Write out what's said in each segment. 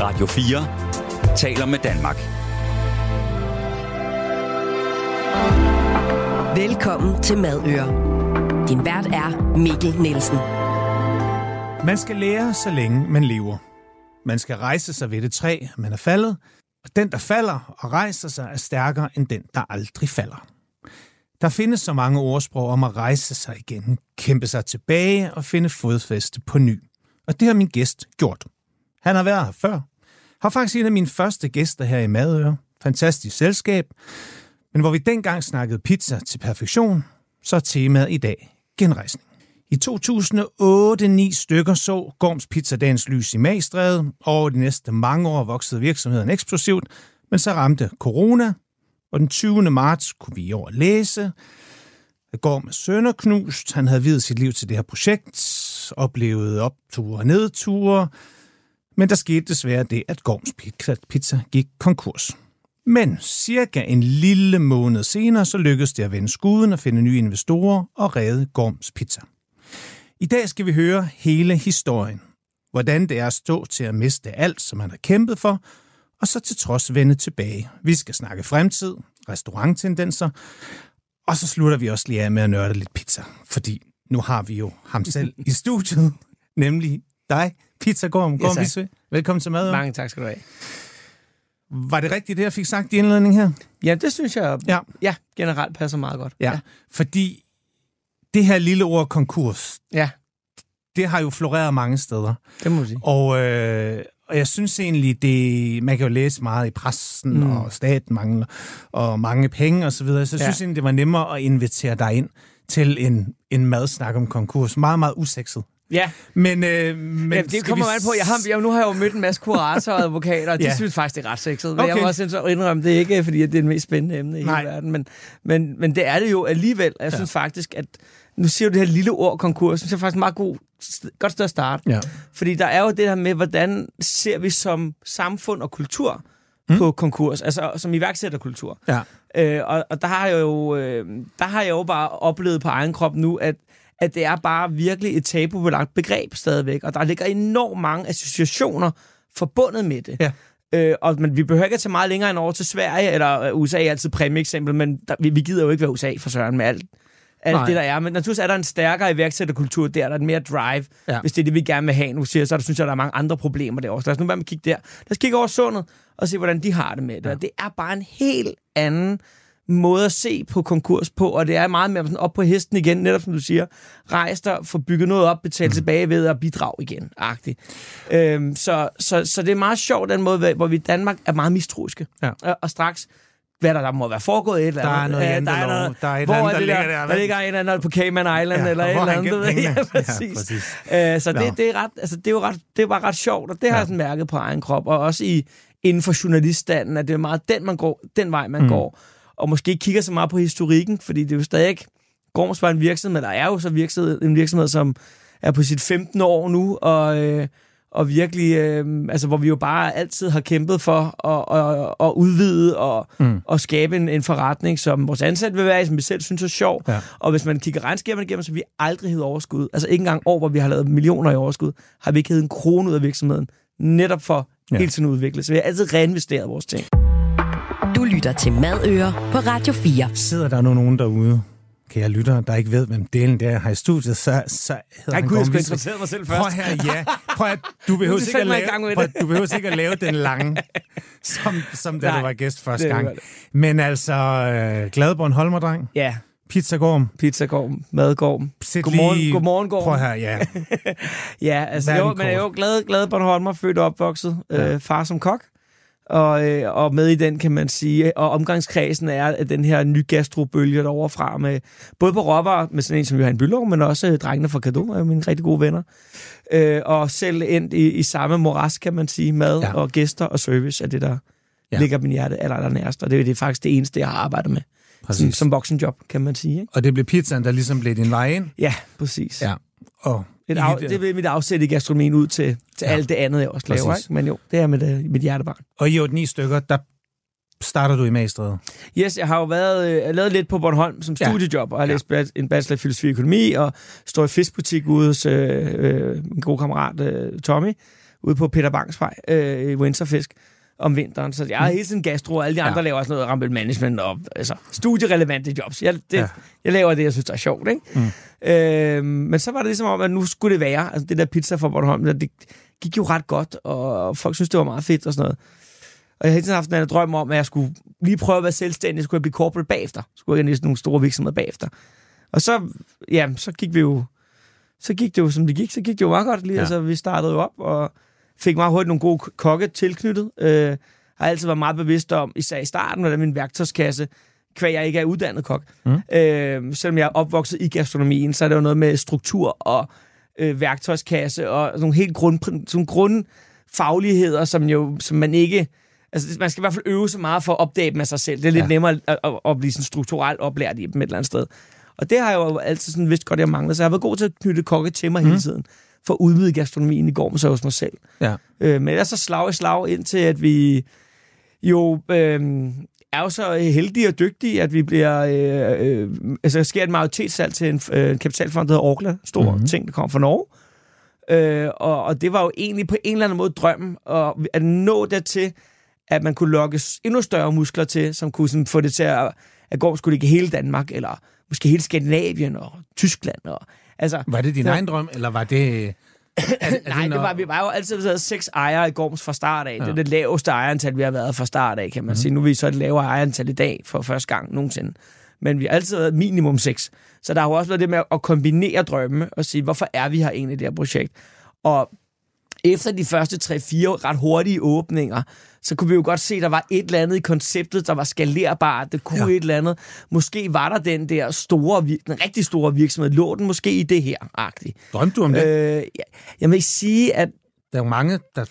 Radio 4 taler med Danmark. Velkommen til Madøre. Din vært er Mikkel Nielsen. Man skal lære, så længe man lever. Man skal rejse sig ved det træ, man er faldet, og den, der falder og rejser sig, er stærkere end den, der aldrig falder. Der findes så mange ordsprog om at rejse sig igen, kæmpe sig tilbage og finde fodfæste på ny. Og det har min gæst gjort. Han har været her før. Har faktisk en af mine første gæster her i Madøre. Fantastisk selskab. Men hvor vi dengang snakkede pizza til perfektion, så er temaet i dag genrejsning. I 2008-9 stykker så Gorms Pizza dagens lys i Magstræde, og over de næste mange år voksede virksomheden eksplosivt, men så ramte corona, og den 20. marts kunne vi i år læse, at Gorm er sønderknust. Han havde videt sit liv til det her projekt, oplevet opture og nedture, men der skete desværre det, at Gorms Pizza gik konkurs. Men cirka en lille måned senere, så lykkedes det at vende skuden og finde nye investorer og redde Gorms Pizza. I dag skal vi høre hele historien. Hvordan det er at stå til at miste alt, som man har kæmpet for, og så til trods vende tilbage. Vi skal snakke fremtid, restauranttendenser, og så slutter vi også lige af med at nørde lidt pizza, fordi nu har vi jo ham selv i studiet, nemlig dig, Pizza Gorm. Gorm yes, Velkommen til mad. Mange tak skal du have. Var det rigtigt, det jeg fik sagt i indledning her? Ja, det synes jeg ja. Ja, generelt passer meget godt. Ja, ja. fordi det her lille ord konkurs, ja. det har jo floreret mange steder. Det må man sige. Og, øh, og jeg synes egentlig, det, man kan jo læse meget i pressen, mm. og staten mangler, og mange penge osv., så, videre, så jeg ja. synes egentlig, det var nemmere at invitere dig ind til en, en madsnak om konkurs. Meget, meget usekset. Ja. Men, øh, men ja, det kommer vi... på. Jeg har, jeg, nu har jeg jo mødt en masse kuratorer og advokater, og de ja. synes faktisk, det er ret sexet. Men okay. jeg må også indrømme, det er ikke, fordi det er det mest spændende emne i Nej. hele verden. Men, men, men det er det jo alligevel. Jeg synes ja. faktisk, at nu siger du det her lille ord konkurs, synes jeg faktisk er meget god, godt sted at starte. Ja. Fordi der er jo det her med, hvordan ser vi som samfund og kultur mm. på konkurs, altså som iværksætterkultur. Ja. Øh, og, og der har jeg jo øh, der har jeg jo bare oplevet på egen krop nu, at at det er bare virkelig et tabubelagt begreb stadigvæk, og der ligger enormt mange associationer forbundet med det. Ja. Øh, og, men vi behøver ikke at tage meget længere end over til Sverige, eller øh, USA er altid præmieeksempel, men der, vi, vi gider jo ikke være USA for søren med alt, alt det, der er. Men naturligvis er der en stærkere iværksætterkultur der, der er mere drive, ja. hvis det er det, vi gerne vil have. Nu siger så der synes jeg, der er mange andre problemer derovre. Så lad os nu bare med kigge der. Lad os kigge over sundet og se, hvordan de har det med det. Ja. Det er bare en helt anden måde at se på konkurs på, og det er meget mere sådan op på hesten igen, netop som du siger, rejs dig, få bygget noget op, betale mm. tilbage ved at bidrage igen, agtigt. Øhm, så, så, så det er meget sjovt, den måde, hvor vi i Danmark er meget mistroiske. Ja. Og, og straks hvad der, der må være foregået et eller andet. Der er noget, ja, der er noget, der er et hvor andet, er det der, der, der ligger et eller andet på Cayman Island, ja, eller et eller andet. Ja, præcis. Ja, præcis. Øh, så det, det, er ret, altså, det, er jo ret, det var ret sjovt, og det ja. har jeg sådan mærket på egen krop, og også i, inden for journaliststanden, at det er meget den, man går, den vej, man mm. går og måske ikke kigger så meget på historikken, fordi det er jo stadig ikke Gorms var en virksomhed, der er jo så virksomhed, en virksomhed, som er på sit 15. år nu, og, øh, og virkelig, øh, altså hvor vi jo bare altid har kæmpet for at, at, at udvide og, mm. og skabe en, en forretning, som vores ansatte vil være som vi selv synes er sjov. Ja. Og hvis man kigger regnskaberne igennem, så vi aldrig hedder overskud. Altså ikke engang år, hvor vi har lavet millioner i overskud, har vi ikke heddet en krone ud af virksomheden, netop for ja. hele tiden udvikle. Så vi har altid reinvesteret vores ting. Lytter til Madøer på Radio 4. Sidder der nu nogen derude, kære lytter, der ikke ved, hvem delen der har i studiet, så, så hedder han kunne jeg interessere mig selv først. Prøv her, ja. Prøv her, du behøver ikke at lave, prøv, du behøver ikke at lave den lange, som, som da Nej, du var gæst første gang. Men altså, øh, glad Bornholmer-dreng. Ja. Pizzagorm. Pizzagorm, madgorm. Sæt godmorgen, lige... godmorgen, Gorm. Prøv her, ja. ja, altså, jo, men jeg er jo glad, glad Bornholmer, født og opvokset. Ja. Øh, far som kok. Og, øh, og med i den, kan man sige, og omgangskredsen er den her ny gastrobølge derovre fra, med, både på råvarer, med sådan en som Johan Bylov, men også øh, drengene fra Kado, er mine rigtig gode venner. Øh, og selv endt i, i samme moras, kan man sige, mad ja. og gæster og service er det, der ja. ligger min hjerte aller, aller nærmest. Og det, det er faktisk det eneste, jeg har arbejdet med. Som, som voksenjob, kan man sige. Ikke? Og det blev pizzaen, der ligesom blev din vej ind? Ja, præcis. Ja. Og et af, det er mit afsæt i gastronomien ud til, til ja. alt det andet, jeg også Præcis. laver. Ikke? Men jo, det er mit, uh, mit hjertebarn. Og i 8-9 stykker, der starter du i Magstræde? Yes, jeg har jo været, øh, jeg lavet lidt på Bornholm som studiejob, og har ja. læst en bachelor i filosofi og økonomi, og står i fiskbutik ude hos øh, øh, min gode kammerat øh, Tommy, ude på Peter Bangsvej øh, i Winterfisk om vinteren. Så jeg har hele tiden gastro, og alle de andre ja. laver også noget rampel management og altså, studierelevante jobs. Jeg, det, ja. jeg laver det, jeg synes er sjovt. Ikke? Mm. Øh, men så var det ligesom om, at nu skulle det være. Altså, det der pizza fra Bornholm, det gik jo ret godt, og folk synes det var meget fedt og sådan noget. Og jeg har hele tiden haft en drøm om, at jeg skulle lige prøve at være selvstændig, skulle jeg blive corporate bagefter. Skulle jeg i nogle store virksomheder bagefter. Og så, ja, så gik vi jo, så gik det jo, som det gik, så gik det jo meget godt lige. Ja. Altså, vi startede jo op, og fik meget hurtigt nogle gode kokke tilknyttet. Øh, har altid været meget bevidst om, især i starten, hvordan min værktøjskasse, kvæg jeg ikke er uddannet kok. Mm. Øh, selvom jeg er opvokset i gastronomien, så er det jo noget med struktur og øh, værktøjskasse og nogle helt grund, sådan grundfagligheder, som jo som man ikke... Altså, man skal i hvert fald øve sig meget for at opdage dem af sig selv. Det er lidt ja. nemmere at, at, at blive sådan strukturelt oplært i dem et eller andet sted. Og det har jeg jo altid sådan vidst godt, jeg mangler. Så jeg har været god til at knytte kokke til mig mm. hele tiden for at udvide gastronomien i går, så hos mig selv. Ja. Øh, men jeg er så slag i slag indtil, at vi jo øh, er jo så heldige og dygtige, at vi bliver... Øh, øh, altså, der sker et majoritetssalg til en, øh, en kapitalfond, der hedder Orkla. Stor mm-hmm. ting, der kommer fra Norge. Øh, og, og det var jo egentlig på en eller anden måde drømmen, og at nå dertil, at man kunne lokke endnu større muskler til, som kunne sådan, få det til at, at gå skulle ligge hele Danmark, eller måske hele Skandinavien og Tyskland. Og, altså, var det din så, egen drøm, eller var det... Er Nej, det, var, vi var jo altid seks ejere i Gorms fra start af. Ja. Det er det laveste ejerantal, vi har været fra start af, kan man mm-hmm. sige. Nu er vi så et lavere ejerantal i dag for første gang nogensinde. Men vi har altid været minimum seks. Så der har jo også været det med at kombinere drømme og sige, hvorfor er vi her egentlig i det her projekt? Og efter de første 3-4 ret hurtige åbninger, så kunne vi jo godt se, at der var et eller andet i konceptet, der var skalerbart. Det kunne ja. et eller andet. Måske var der den der store, den rigtig store virksomhed. Lå den måske i det her, agtigt. Drømte du om det? Øh, jeg, jeg vil sige, at der er jo mange, der,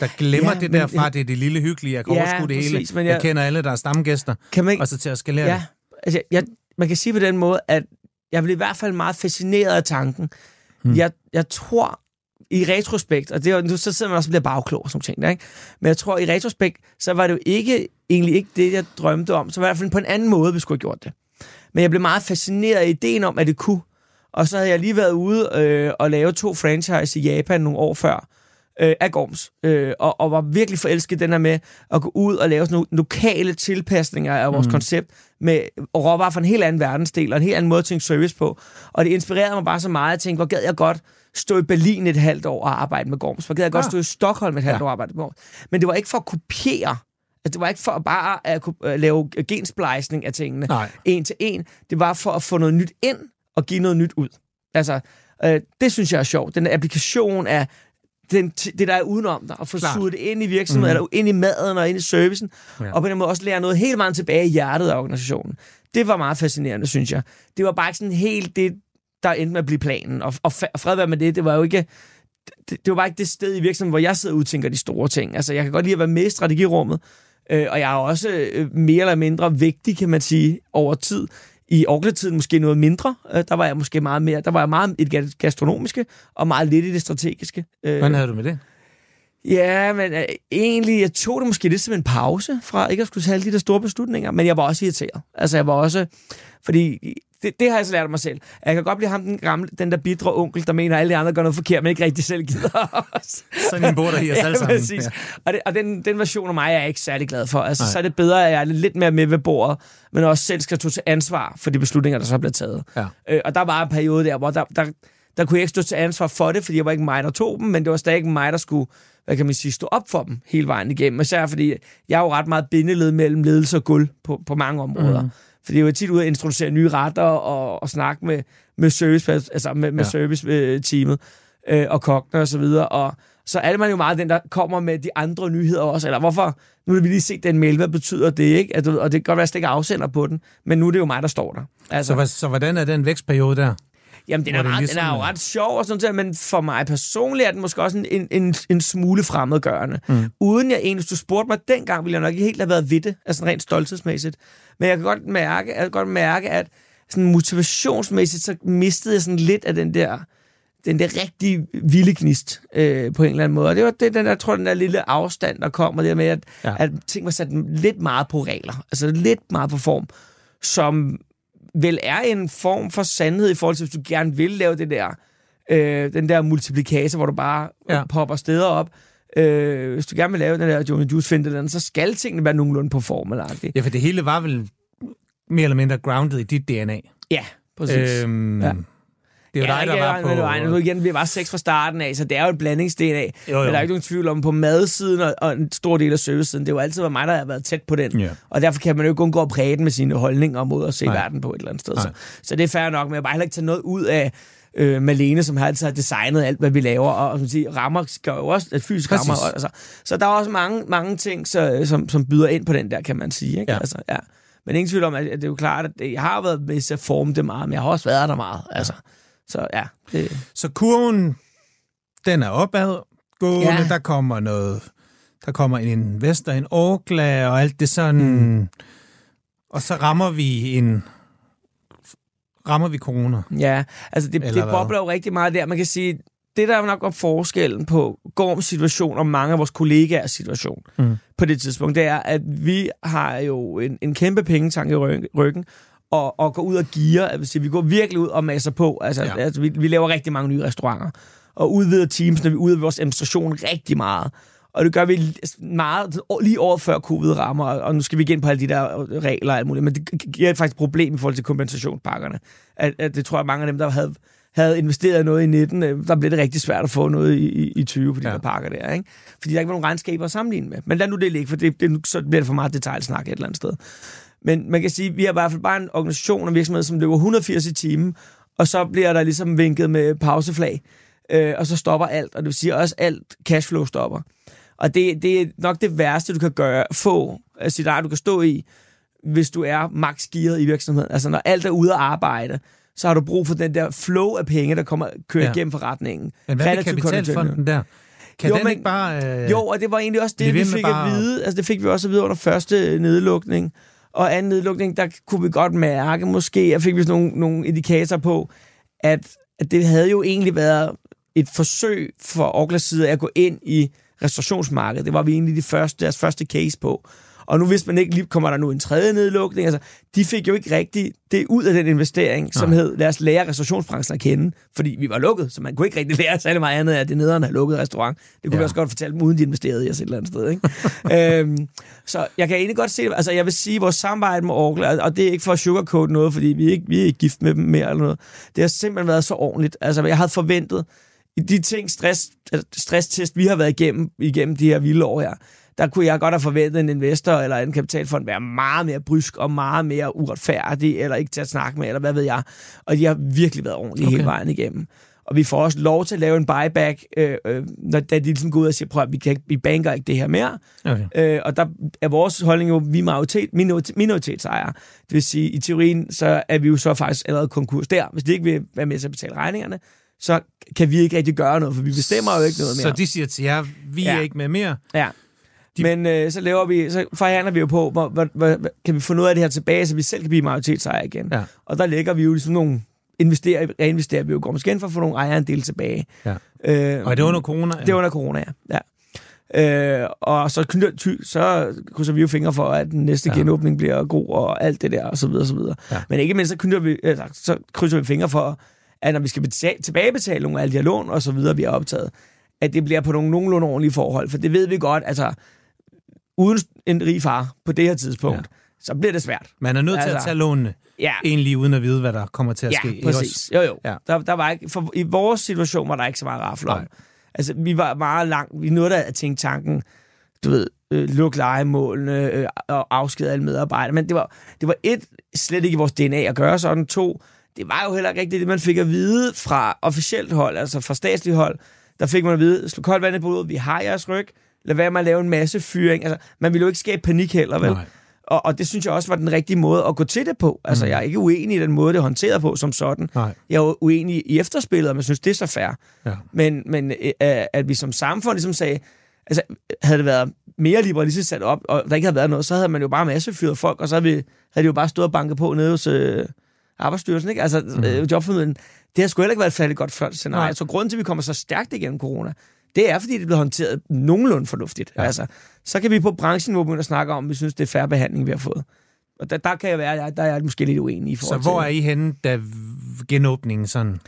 der glemmer ja, det der fra, det er det lille hyggelige, jeg kan ja, overskue det præcis, hele. Men jeg, jeg kender alle, der er stamgæster, kan man, og så til at skalere ja, det. Altså, jeg, man kan sige på den måde, at jeg blev i hvert fald meget fascineret af tanken. Hmm. Jeg, jeg tror, i retrospekt, og det er, nu så sidder man også og bliver bagklog og sådan ting, der, ikke? men jeg tror, i retrospekt, så var det jo ikke, egentlig ikke det, jeg drømte om. Så var i hvert fald på en anden måde, vi skulle have gjort det. Men jeg blev meget fascineret af ideen om, at det kunne. Og så havde jeg lige været ude øh, og lave to franchise i Japan nogle år før, øh, af Gorms, øh, og, og var virkelig forelsket den her med at gå ud og lave sådan nogle lokale tilpasninger af vores mm. koncept, med råvarer fra en helt anden verdensdel, og en helt anden måde at tænke service på. Og det inspirerede mig bare så meget, at jeg tænkte, hvor gad jeg godt stå i Berlin et halvt år og arbejde med Gorms. Gad jeg ja. godt stå i Stockholm et halvt ja. år og arbejde med Gorms. Men det var ikke for at kopiere Altså, det var ikke for at bare at kunne lave gensplejsning af tingene Nej. en til en. Det var for at få noget nyt ind og give noget nyt ud. Altså, øh, det synes jeg er sjovt. Den applikation af den, det, der er udenom dig, og få suget det ind i virksomheden, mm. eller ind i maden og ind i servicen, ja. og på den måde også lære noget helt meget tilbage i hjertet af organisationen. Det var meget fascinerende, synes jeg. Det var bare ikke sådan helt det, der endte med at blive planen. Og, og fred være med det, det var jo ikke... Det, det var bare ikke det sted i virksomheden, hvor jeg sidder og udtænker de store ting. Altså, jeg kan godt lide at være med i strategirummet, øh, og jeg er også øh, mere eller mindre vigtig, kan man sige, over tid. I Orkla-tiden måske noget mindre. Øh, der var jeg måske meget mere... Der var jeg meget i det gastronomiske, og meget lidt i det strategiske. Øh, Hvordan havde du med det? Ja, men øh, egentlig, jeg tog det måske lidt som en pause fra ikke at skulle tage alle de der store beslutninger, men jeg var også irriteret. Altså, jeg var også... Fordi det, det har jeg så lært mig selv. Jeg kan godt blive ham den gamle, den der bidre onkel, der mener, at alle de andre gør noget forkert, men ikke rigtig selv gider Sådan en bor der i os alle sammen. Ja. Og, det, og den, den version af mig er jeg ikke særlig glad for. Altså, så er det bedre, at jeg er lidt mere med ved bordet, men også selv skal tage ansvar for de beslutninger, der så bliver taget. Ja. Øh, og der var en periode der, hvor der, der, der kunne jeg ikke stå til ansvar for det, fordi jeg var ikke mig, der tog dem, men det var stadig ikke mig, der skulle hvad kan man sige, stå op for dem hele vejen igennem. Især fordi jeg er jo ret meget bindeled mellem ledelse og guld på, på mange områder. Mm. Fordi jeg er tit ude at introducere nye retter og, og snakke med, med service, altså med, med ja. service-teamet øh, og kokkene og så videre. Og så er det man jo meget den, der kommer med de andre nyheder også. Eller hvorfor, nu har vi lige set den mail, hvad betyder det, ikke? At, og det kan godt være, at jeg ikke afsender på den, men nu er det jo mig, der står der. Altså, så, så hvordan er den vækstperiode der? Jamen, den er, meget, ligesom, den er jo ret sjov og sådan noget, men for mig personligt er den måske også en, en, en smule fremmedgørende. Mm. Uden jeg egentlig, hvis du spurgte mig dengang, ville jeg nok ikke helt have været ved det, altså rent stolthedsmæssigt. Men jeg kan godt mærke, jeg kan godt mærke at sådan motivationsmæssigt, så mistede jeg sådan lidt af den der den der rigtig vilde gnist øh, på en eller anden måde. Og det var det, den der, jeg tror, den der lille afstand, der kom, og det med, at, ja. at ting var sat lidt meget på regler. Altså lidt meget på form, som vel er en form for sandhed i forhold til, hvis du gerne vil lave det der, øh, den der multiplikator, hvor du bare ja. popper steder op. øh, hvis du gerne vil lave den der Johnny Juice finde så skal tingene være nogenlunde på form. Eller ja, for det hele var vel mere eller mindre grounded i dit DNA. Ja, præcis. Øhm, ja. Det er jo ja, dig, der var på... Nu igen, vi var seks fra starten af, så det er jo et blandingsdel af. Jo, jo. Men der er ikke nogen tvivl om, på madsiden og, og en stor del af servicesiden, det er jo altid mig, der har været tæt på den. Ja. Og derfor kan man jo ikke undgå at præge den med sine holdninger og måde at se Nej. verden på et eller andet sted. Så, så det er fair nok, men jeg bare heller ikke tage noget ud af øh, Malene, som har altid har designet alt, hvad vi laver, og som siger, rammer skal jo også, at fysisk Præcis. rammer. Altså. Så der er også mange, mange ting, så, som, som byder ind på den der, kan man sige. Ikke? Ja. Altså, ja. Men ingen tvivl om, at det er jo klart, at jeg har været med til at forme det meget, men jeg har også været der meget. Altså. Så ja. Det... Så kurven, den er opad gående, ja. der kommer noget, der kommer en investor, en Orkla og alt det sådan, mm. og så rammer vi en, rammer vi corona. Ja, altså det, det bobler jo rigtig meget der. Man kan sige, det der er nok om forskellen på Gorms situation og mange af vores kollegaers situation mm. på det tidspunkt, det er, at vi har jo en, en kæmpe pengetank i ryggen, og, og går ud og giver. Altså, vi går virkelig ud og masser på. Altså, ja. altså vi, vi laver rigtig mange nye restauranter. Og udvider teams, når vi udvider vores administration rigtig meget. Og det gør vi meget lige året før covid rammer, og nu skal vi igen på alle de der regler og alt muligt, men det giver faktisk et problem i forhold til kompensationspakkerne. At, at det tror jeg, mange af dem, der havde, havde investeret noget i 19, øh, der blev det rigtig svært at få noget i, i, i 20 på de ja. der pakker der, ikke? Fordi der ikke var nogen regnskaber at sammenligne med. Men lad nu det ligge, for det, det, så bliver det for meget detaljsnak et eller andet sted. Men man kan sige, at vi har i hvert fald bare en organisation og virksomhed, som løber 180 i timen, og så bliver der ligesom vinket med pauseflag, øh, og så stopper alt, og det vil sige også alt cashflow stopper. Og det, det er nok det værste, du kan gøre, få af sit eget, du kan stå i, hvis du er max gearet i virksomheden. Altså når alt er ude at arbejde, så har du brug for den der flow af penge, der kommer kører ja. igennem forretningen. Men hvad er kapitalfonden der? Kan jo, den men, ikke bare... Øh, jo, og det var egentlig også det, vi fik bare... at vide. Altså det fik vi også at vide under første nedlukning og anden nedlukning, der kunne vi godt mærke, måske, jeg fik vi nogle, nogle indikatorer på, at, at det havde jo egentlig været et forsøg for Orklas side at gå ind i restaurationsmarkedet. Det var vi egentlig de første, deres første case på. Og nu hvis man ikke lige kommer der nu en tredje nedlukning. Altså, de fik jo ikke rigtig det ud af den investering, Nej. som hed, lad os lære restaurationsbranchen at kende. Fordi vi var lukket, så man kunne ikke rigtig lære særlig meget andet af, at det nederne havde lukket restaurant. Det kunne ja. vi også godt fortælle dem, uden de investerede i os et eller andet sted. Ikke? øhm, så jeg kan egentlig godt se, altså jeg vil sige, vores samarbejde med Oracle, og det er ikke for at sugarcoat noget, fordi vi er ikke, vi er ikke gift med dem mere eller noget. Det har simpelthen været så ordentligt. Altså jeg havde forventet, i de ting, stress, stresstest, vi har været igennem, igennem de her vilde år her, der kunne jeg godt have forventet en investor eller en kapitalfond være meget mere brysk og meget mere uretfærdig, eller ikke til at snakke med, eller hvad ved jeg. Og de har virkelig været ordentlige okay. hele vejen igennem. Og vi får også lov til at lave en buyback, øh, øh, når da de ligesom går ud og siger, prøv at vi, kan ikke, vi banker ikke det her mere. Okay. Øh, og der er vores holdning jo, vi er majoritet, minoritet, minoritetsejere. Det vil sige, i teorien, så er vi jo så faktisk allerede konkurs der. Hvis de ikke vil være med til at betale regningerne, så kan vi ikke rigtig gøre noget, for vi bestemmer jo ikke noget mere. Så de siger til jer, vi ja. er ikke med mere? Ja. De... Men øh, så laver vi, så forhandler vi jo på, hvor, hvor, hvor, kan vi få noget af det her tilbage, så vi selv kan blive majoritetsejer igen. Ja. Og der lægger vi jo ligesom nogle investerer, reinvesterer vi jo går måske igen for at få nogle ejerandele tilbage. Ja. Øh, og er det under corona? Det er under corona, ja. ja. Øh, og så, så krydser vi jo fingre for, at den næste ja. genåbning bliver god, og alt det der, og så videre, og så videre. Ja. Men ikke mindst, så, vi, altså, så krydser vi fingre for, at når vi skal betale, tilbagebetale nogle af alle de her lån, og så videre, vi har optaget, at det bliver på nogle nogenlunde ordentlige forhold. For det ved vi godt, altså, uden en rig far på det her tidspunkt, ja. så bliver det svært. Man er nødt altså, til at altså, tage lånene, ja. egentlig uden at vide, hvad der kommer til at ja, ske. Ja, præcis. Jo, jo. Ja. Der, der var ikke, for, I vores situation var der ikke så meget rafle om. Altså, vi var meget langt. Vi nåede at tænke tanken, du ved, øh, lukke legemålene øh, og afskede alle medarbejdere. Men det var, det var et, slet ikke i vores DNA at gøre sådan. To, det var jo heller ikke rigtigt det, man fik at vide fra officielt hold, altså fra statsligt hold. Der fik man at vide, slå koldt vandet på vi har jeres ryg, lad være med at lave en masse fyring. Altså, man ville jo ikke skabe panik heller, vel? Nej. Og, og det synes jeg også var den rigtige måde at gå til det på. Altså, mm. jeg er ikke uenig i den måde, det er håndteret på som sådan. Nej. Jeg er uenig i efterspillet, og jeg synes, det er så fair. Ja. Men, men øh, at vi som samfund ligesom sagde, altså, havde det været mere liberalistisk sat op, og der ikke havde været noget, så havde man jo bare massefyret folk, og så havde, vi, havde de jo bare stået og banket på nede hos øh, arbejdsstyrelsen. Ikke? Altså, mm. øh, jobformidlen. Det har sgu heller ikke været et færdigt godt scenarie. Så grunden til, at vi kommer så stærkt igennem corona, det er, fordi det bliver håndteret nogenlunde fornuftigt. Ja. Altså, så kan vi på branchen begynde at snakke om, vi synes, det er færre behandling, vi har fået. Og der, der kan jeg være, der, der er jeg måske lidt uenig i forhold Så hvor er I henne, da genåbningen sådan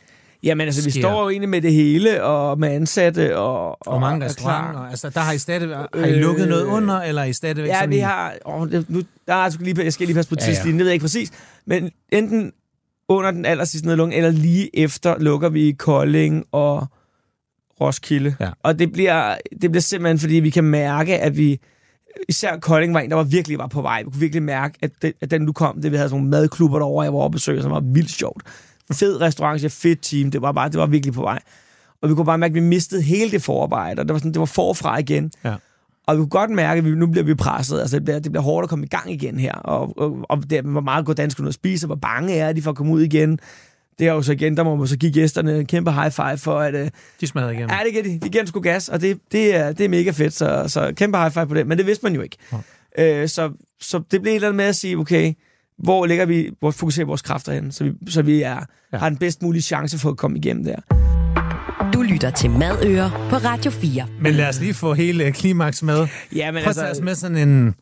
Jamen altså, vi står jo egentlig med det hele, og med ansatte, og... Og, og mange restauranter. Altså, der har I stadig har I lukket øh, noget under, eller er I stadigvæk Ja, sådan vi i- har... Åh, nu, der er, lige, jeg skal lige passe på Ja, ja. tidslinjen, det ved jeg ikke præcis. Men enten under den aller sidste nedlukning, eller lige efter, lukker vi Kolding og Roskilde. Ja. Og det bliver, det bliver simpelthen, fordi vi kan mærke, at vi... Især Kolding var en, der var virkelig var på vej. Vi kunne virkelig mærke, at, det, at den nu kom, det vi havde sådan nogle madklubber derovre, jeg var oppe og besøge, som var vildt sjovt. Fed restaurant, fedt team, det var bare, det var virkelig på vej. Og vi kunne bare mærke, at vi mistede hele det forarbejde, og det var, sådan, det var forfra igen. Ja. Og vi kunne godt mærke, at vi, nu bliver vi presset. Altså, det bliver, det bliver hårdt at komme i gang igen her. Og, og, og det, hvor meget går danskerne ud at spise, og hvor bange er de for at komme ud igen. Det er jo så igen, der må man så give gæsterne en kæmpe high five for, at øh, De smadrer igennem. ja, det giver de. De giver dem sgu gas, og det, det, er, det er mega fedt. Så, så kæmpe high five på det. Men det vidste man jo ikke. Øh, så, så det blev et eller andet med at sige, okay, hvor lægger vi, hvor fokuserer vores kræfter hen, så vi, så vi er, Ja. ja. har den bedst mulige chance for at komme igennem der. Du lytter til Madøer på Radio 4. Men lad os lige få hele klimaks med. Ja, men Prøv at tage os med sådan en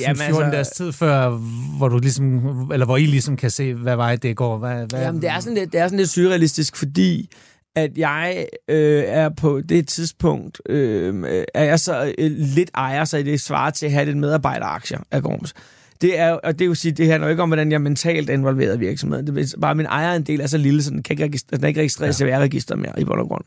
sådan 14 dages tid før, hvor du ligesom, eller hvor I ligesom kan se, hvad vej det går. Hvad, hvad, Jamen, det er sådan lidt, det er sådan lidt surrealistisk, fordi at jeg øh, er på det tidspunkt, øh, er jeg så øh, lidt ejer, så det svarer til at have lidt medarbejderaktier af Gorms. Det er, og det vil sige, det handler jo ikke om, hvordan jeg er mentalt involveret i virksomheden. Det er bare, min ejerandel er så lille, så den kan ikke, registre, den er ikke registreret i CVR-registeret mere i bund og grund.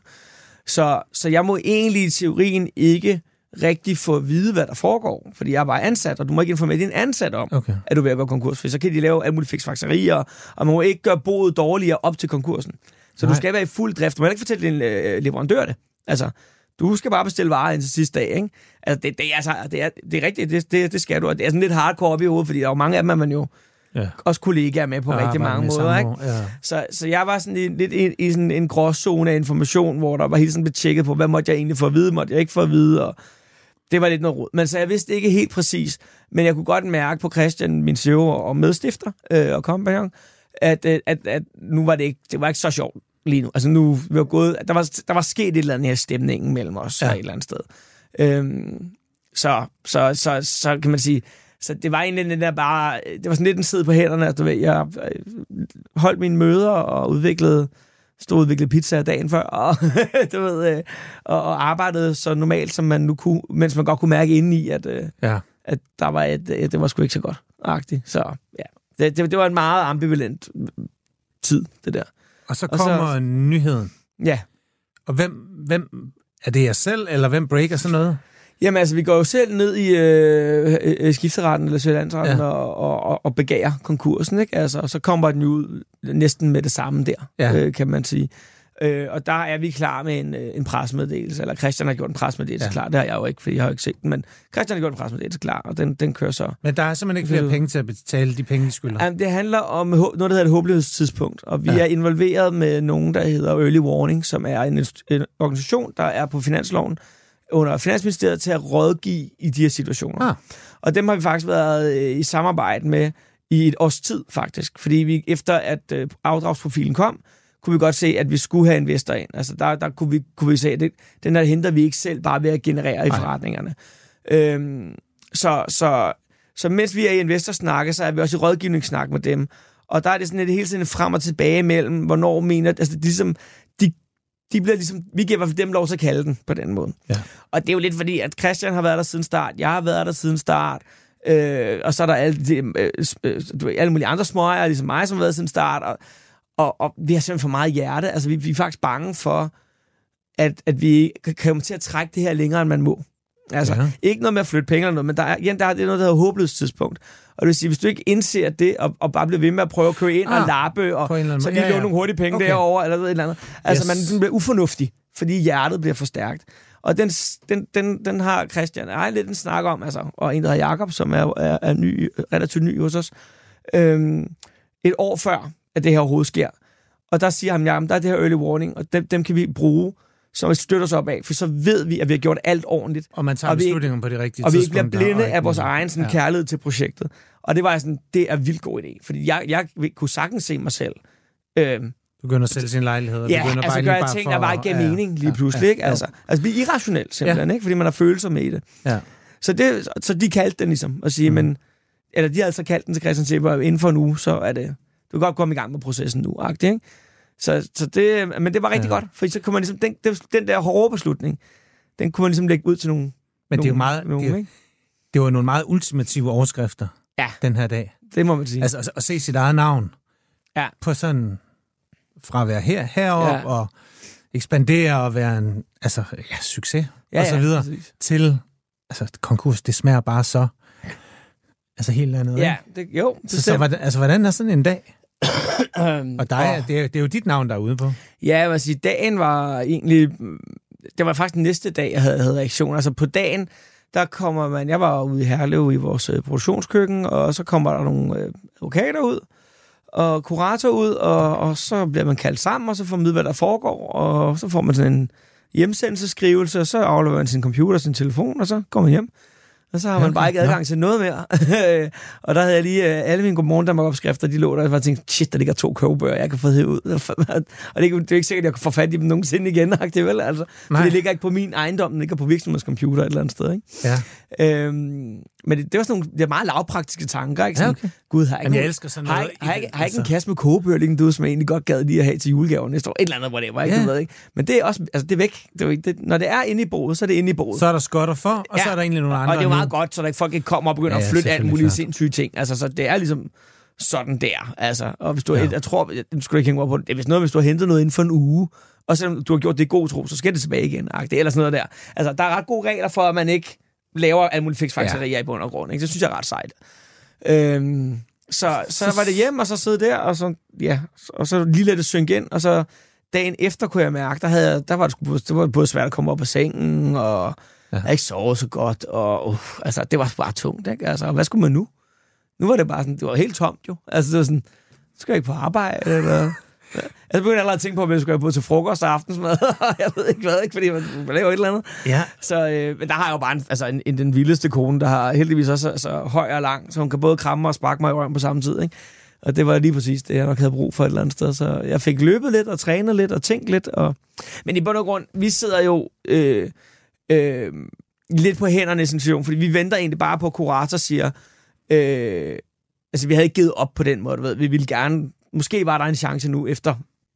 Så, så jeg må egentlig i teorien ikke rigtig få at vide, hvad der foregår, fordi jeg er bare ansat, og du må ikke informere din ansat om, Okay. at du er ved at gå konkurs, for så kan de lave alle mulige fiksfakserier, og man må ikke gøre boet dårligere op til konkursen. Så Nej. Du skal være i fuld drift. Du må ikke fortælle din øh, leverandør det. Altså, du skal bare bestille varer indtil sidste dag, ikke? Altså, det, det, er, altså, det, er, det er rigtigt, det, det, det skal du. Og det er sådan lidt hardcore op i hovedet, fordi der er jo mange af dem, er man jo Ja. også kollegaer med på Og rigtig mange måder, ikke? Ja. Så, så jeg var sådan i, lidt i, i sådan en gråzone af information, hvor der var hele tiden blevet tjekket på, hvad måtte jeg egentlig få at vide, måtte jeg ikke få at vide, og det var lidt noget rod. Men så jeg vidste ikke helt præcis, men jeg kunne godt mærke på Christian, min CEO og medstifter øh, og kompagnon, at, øh, at, at nu var det ikke, det var ikke så sjovt lige nu. Altså nu, vi var gået, der var, der var sket et eller andet her i stemningen mellem os ja. Et eller andet sted. Øhm, så, så, så, så kan man sige, så det var egentlig den der bare, det var sådan lidt en sid på hænderne, at du ved, jeg øh, holdt mine møder og udviklede, stod og udviklede pizza dagen før, og, du ved, øh, og, og arbejdede så normalt, som man nu kunne, mens man godt kunne mærke indeni, at, øh, ja. at der var et, øh, det var sgu ikke så godt. Agtigt. Så ja, det, det, det var en meget ambivalent øh, tid, det der. Og så Og så- kommer nyheden. Ja, Og hvem, hvem er det jer selv, eller hvem breaker sådan noget? Jamen altså, vi går jo selv ned i øh, øh, skifteretten eller Sjællandsretten Ja. og, og, og, begærer konkursen, ikke? Altså, og så kommer den jo ud næsten med det samme der, Ja. øh, kan man sige. Øh, og der er vi klar med en, øh, en presmeddelelse, eller Christian har gjort en presmeddelelse Ja. klar, det har jeg jo ikke, fordi jeg har jo ikke set den, men Christian har gjort en presmeddelelse klar, og den, den kører så. Men der er simpelthen ikke flere penge til at betale de penge, de skylder. Jamen, det handler om noget, der hedder et håbløshedstidspunkt, og vi ja. er involveret med nogen, der hedder Early Warning, som er en, en organisation, der er på finansloven under Finansministeriet til at rådgive i de her situationer. Ah. Og dem har vi faktisk været øh, i samarbejde med i et års tid, faktisk. Fordi vi efter at øh, afdragsprofilen kom, kunne vi godt se, at vi skulle have investor ind. Altså der, der kunne, vi, kunne vi se, at det, den her henter vi ikke selv bare ved at generere i Nej. forretningerne. Øhm, så, så, så mens vi er i investorsnakke, så er vi også i rådgivningssnak med dem. Og der er det sådan et hele tiden frem og tilbage mellem, hvornår mener... Altså, de, ligesom, de, bliver ligesom, vi giver i hvert fald dem lov til at kalde den på den måde. Ja. Og det er jo lidt fordi, at Christian har været der siden start, jeg har været der siden start, øh, og så er der alle, de, øh, øh, alle mulige andre småejere, ligesom mig, som har været siden start, og, og, og vi har simpelthen for meget hjerte. Altså, vi, vi er faktisk bange for, at, at vi kan komme til at trække det her længere, end man må. Altså, Ja. ikke noget med at flytte penge eller noget, men der er, igen, der er, det er noget, der hedder håbløst tidspunkt. Og det vil sige, hvis du ikke indser det, og, og bare bliver ved med at prøve at køre ind ah, og lappe, og så lige Ja, låne ja. nogle hurtige penge Okay. derovre, eller noget et eller andet. Altså, Yes. man bliver ufornuftig, fordi hjertet bliver for stærkt. Og den, den, den, den har Christian ej, lidt en snak om, altså, og en, der hedder Jacob, som er, er, er ny, relativt ny hos os, øhm, et år før, at det her overhovedet sker. Og der siger han, ja, der er det her early warning, og dem, dem kan vi bruge, som et støtter os op af, for så ved vi, at vi har gjort alt ordentligt, Og man tager Og vi beslutninger på de rigtige og vi ikke bliver blinde og af vores egen sådan, Ja. ja. kærlighed til projektet. Og det var jeg sådan, det er vildt god idé, fordi jeg, jeg kunne sagtens se mig selv. Øhm, Begynder at sælge sin lejlighed. og ja, begynder altså bare gør jeg ting, for- der bare ikke giver ja, mening lige ja, pludselig. ja, ikke? Altså, altså, vi er irrationelt simpelthen, ikke? fordi man har følelser med i det. Ja. Så, det, så de kaldte den ligesom, at sige, mm. men, eller de har altså kaldt den til Christian Sipper, inden for en uge, så er det, du kan godt komme i gang med processen nu, agtigt, ikke? Så, så det, men det var rigtig ja. godt, for så kunne man ligesom, den, den der hårde beslutning, den kunne man ligesom lægge ud til nogle Men det er jo meget, nogle, det, det var nogle meget ultimative overskrifter ja. den her dag. Det må man sige. Altså at, at se sit eget navn ja. på sådan, fra at være her, heroppe ja. og ekspandere og være en altså, ja, succes ja, og så videre, ja, til altså, konkurs, det smager bare så altså helt andet. Ja, det, jo. Så, så hvordan, altså, hvordan er sådan en dag? Og dig, det, er, det er jo dit navn, der er ude på. Ja, vil sige, dagen var egentlig... Det var faktisk næste dag, jeg havde, havde reaktion. Altså på dagen, der kommer man... Jeg var ude i Herlev i vores øh, produktionskøkken, og så kommer der nogle øh, advokater ud, og kurator ud, og, og så bliver man kaldt sammen, og så får man hvad der foregår, og så får man sådan en hjemsendelseskrivelse, og så afleverer man sin computer, sin telefon, og så går man hjem. Og så har man okay. bare ikke adgang ja. til noget mere. og der havde jeg lige uh, alle mine Godmorgen Danmark-opskrifter, de lå der, og jeg tænkte, shit, der ligger to kogebøger, jeg kan få det ud. og det, det er ikke sikkert, at jeg kan få fat i dem nogensinde igen, det vel? Altså, for det ligger ikke på min ejendom, det ligger på virksomhedscomputer et eller andet sted. Ikke? Ja. Øhm, men det, det var sådan nogle det er meget lavpraktiske tanker. Ikke? Sådan, ja, okay. Gud, har jeg, ikke, jeg elsker sådan noget. Har, har, har, ikke, har ikke en kasse med kogebøger liggende du, som jeg egentlig godt gad lige at have til julegaven næste år? Et eller andet, hvor det var, ikke? Ja. Du ved, ikke? Men det er også, altså det er væk. Det er, det, når det er inde i bordet, så er det inde i bordet. Så er der skotter for, og ja. så er der egentlig nogle andre. Og det er meget godt, så der ikke folk ikke kommer og begynder ja, ja, at flytte alt muligt sindssyge ting. Altså, så det er ligesom sådan der. Altså, og hvis du, ja. jeg tror, jeg skulle ikke hænge op på det. Hvis noget, hvis du har hentet noget inden for en uge, og selvom du har gjort det i god tro, så skal det tilbage igen. Det er eller sådan noget der. Altså, der er ret gode regler for, at man ikke laver alt muligt fiksfakserier ja. i bund og grund. Ikke? Det synes jeg er ret sejt. Øhm, så, så var det hjem, og så sidde der, og så, ja, og så lige lade det synge ind, og så dagen efter kunne jeg mærke, der, havde, der var det, sgu, det var både svært at komme op af sengen, og ja. jeg havde ikke sovet så godt, og uh, altså, det var bare tungt, ikke? Altså, hvad skulle man nu? Nu var det bare sådan, det var helt tomt jo. Altså, det var sådan, skal jeg ikke på arbejde, eller... Jeg begyndte allerede at tænke på, at jeg skulle på til frokost og aftensmad, jeg ved ikke hvad, ikke, fordi man, man laver et eller andet. Ja. Så øh, men der har jeg jo bare en, altså en, en, den vildeste kone, der har heldigvis også så, så høj og lang, så hun kan både kramme og sparke mig i røven på samme tid. Ikke? Og det var lige præcis det, jeg nok havde brug for et eller andet sted. Så jeg fik løbet lidt og trænet lidt og tænkt lidt. Og... Men i bund og grund, vi sidder jo øh, øh, lidt på hænderne i situation, fordi vi venter egentlig bare på, at kurator siger, øh, altså vi havde ikke givet op på den måde, du ved. Vi ville gerne måske var der en chance nu efter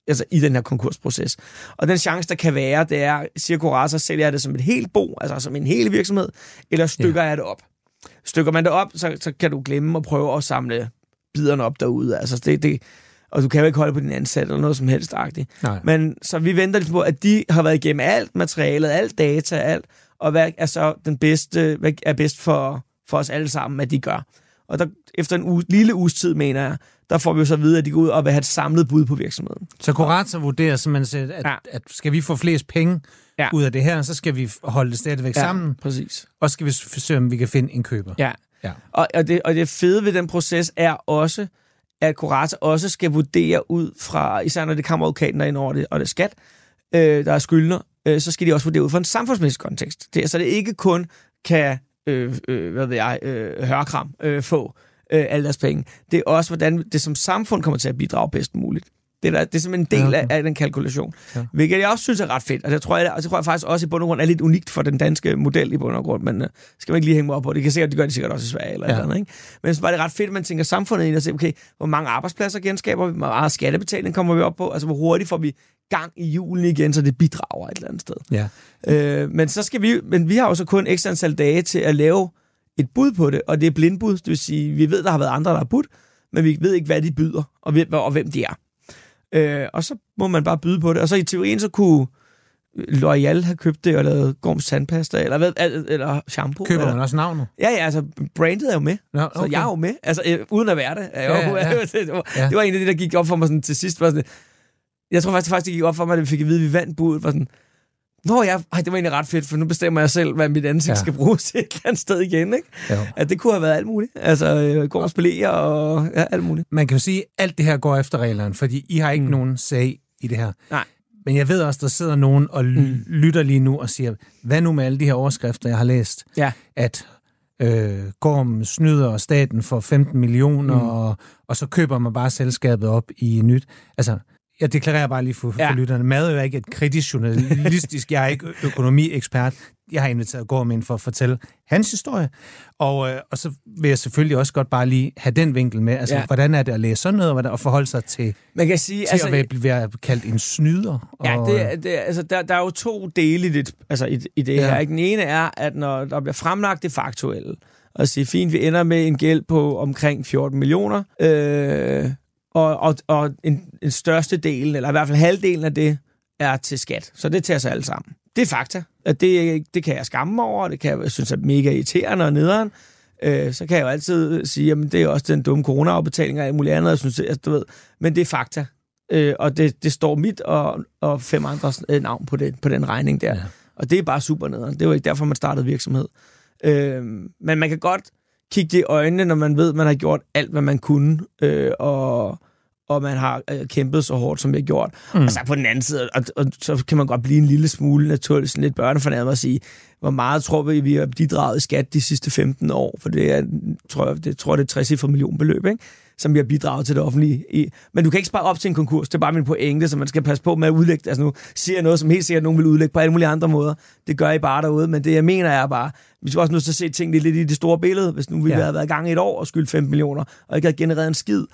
altså i den her konkursproces. Og den chance, der kan være, det er, siger kurator, sælger jeg det som et helt bo, altså som en hel virksomhed, eller stykker ja. jeg det op? Stykker man det op, så, så kan du glemme at prøve at samle biderne op derude. Altså det, det, og du kan jo ikke holde på din ansat eller noget som helst agtigt. Men så vi venter lidt på, at de har været igennem alt materialet, alt data, alt, og hvad er så den bedste, hvad er bedst for, for os alle sammen, at de gør. Og der, efter en uge, lille uges tid, mener jeg, der får vi jo så at vide, at de går ud og vil have et samlet bud på virksomheden. Så kurator vurderer simpelthen, at, ja. at skal vi få flest penge ja. ud af det her, så skal vi holde det stadigvæk ja, sammen. præcis. Og skal vi forsøge, om vi kan finde en køber. Ja, ja. Og, og, det, og det fede ved den proces er også, at Kurata også skal vurdere ud fra, især når det kommer advokaten ind over det, og det er skat, øh, der er skyldner, øh, så skal de også vurdere ud fra en samfundsmæssig kontekst. Det, så det ikke kun kan, øh, øh, hvad ved jeg, øh, hørkram øh, få øh, alle deres penge. Det er også, hvordan det som samfund kommer til at bidrage bedst muligt. Det er, der, det er simpelthen en del ja, okay. af, af den kalkulation. Ja. Hvilket jeg også synes er ret fedt. Og det tror jeg, og det tror jeg faktisk også i bund og grund er lidt unikt for den danske model i bund og grund. Men uh, skal man ikke lige hænge mig op på. Det kan sikkert, det gør de sikkert også i Sverige eller ja. eller andet. Ikke? Men så var det ret fedt, at man tænker samfundet ind og siger, okay, hvor mange arbejdspladser genskaber vi? Hvor meget skattebetaling kommer vi op på? Altså, hvor hurtigt får vi gang i julen igen, så det bidrager et eller andet sted. Ja. Øh, men så skal vi, men vi har jo så kun ekstra antal dage til at lave et bud på det, og det er blindbud, det vil sige, vi ved, der har været andre, der har budt, men vi ved ikke, hvad de byder, og, hvem, og hvem de er. Øh, og så må man bare byde på det. Og så i teorien, så kunne L'Oreal have købt det, og lavet Gorms tandpasta, eller, hvad, eller shampoo. Køber eller? man også navnet? Ja, ja, altså brandet er jo med, Nå, okay. så jeg er jo med, altså øh, uden at være det. Er jeg ja, ja, ja. det, var, ja. det var en af de, der gik op for mig sådan, til sidst. Var sådan, jeg tror faktisk, det gik op for mig, at vi fik at vide, at vi vandt budet. Var sådan, Nå ja, ej, det var egentlig ret fedt, for nu bestemmer jeg selv, hvad mit ansigt ja. skal bruges til et eller andet sted igen. Ikke? Jo. At det kunne have været alt muligt. Altså, øh, gå og spille og ja, alt muligt. Man kan jo sige, at alt det her går efter reglerne, fordi I har ikke mm. nogen sag i det her. Nej. Men jeg ved også, der sidder nogen og mm. lytter lige nu og siger, hvad nu med alle de her overskrifter, jeg har læst? Ja. At øh, Gorm snyder staten for 15 millioner, mm. og, og så køber man bare selskabet op i nyt. Altså, jeg deklarerer bare lige for, ja. for lytterne. Mad er ikke et kritisk journalistisk, jeg er ikke økonomiekspert. jeg har inviteret Gorm ind for at fortælle hans historie, og, øh, og så vil jeg selvfølgelig også godt bare lige have den vinkel med. Altså, ja. hvordan er det at læse sådan noget, og, og forholde sig til, Man kan sige, til altså, at være, være kaldt en snyder? Ja, og, det, er- det, altså, der, der er jo to dele i det, altså, i, i det Ja. ja. her. Ikke? Den ene er, at når der bliver fremlagt det faktuelle, og sige, fint, vi ender med en gæld på omkring 14 millioner, øh, og, og, og en, en største del, eller i hvert fald halvdelen af det, er til skat. Så det tager sig alle sammen. Det er fakta. At det, det kan jeg skamme mig over, det kan jeg, synes er mega irriterende og nederen. Øh, så kan jeg jo altid sige, at det er også den dumme corona-afbetaling og alt muligt andet, jeg synes, altså, du ved. Men det er fakta. Øh, og det, det står mit og, og fem andres øh, navn på, det, på den regning der. Ja. Og det er bare super nederen. Det var ikke derfor, man startede virksomhed. Øh, men man kan godt kigge det i øjnene, når man ved, at man har gjort alt, hvad man kunne, øh, og, og man har øh, kæmpet så hårdt, som vi har gjort. Mm. Og så på den anden side, og, og så kan man godt blive en lille smule naturligt sådan lidt børnefornærmet og sige, hvor meget tror vi, vi har bidraget i skat de sidste 15 år? For det er, tror jeg, det, tror det er 60 millionbeløb, ikke? Som vi har bidraget til det offentlige i. Men du kan ikke spare op til en konkurs. Det er bare min pointe, så man skal passe på med at udlægge. Altså nu siger jeg noget, som helt sikkert nogen vil udlægge på alle mulige andre måder. Det gør I bare derude. Men det, jeg mener, er bare, vi skal også nødt til at se tingene lidt i det store billede. Hvis nu vi Ja. havde været i gang i et år og skyldt 5 millioner, og ikke havde genereret en skid,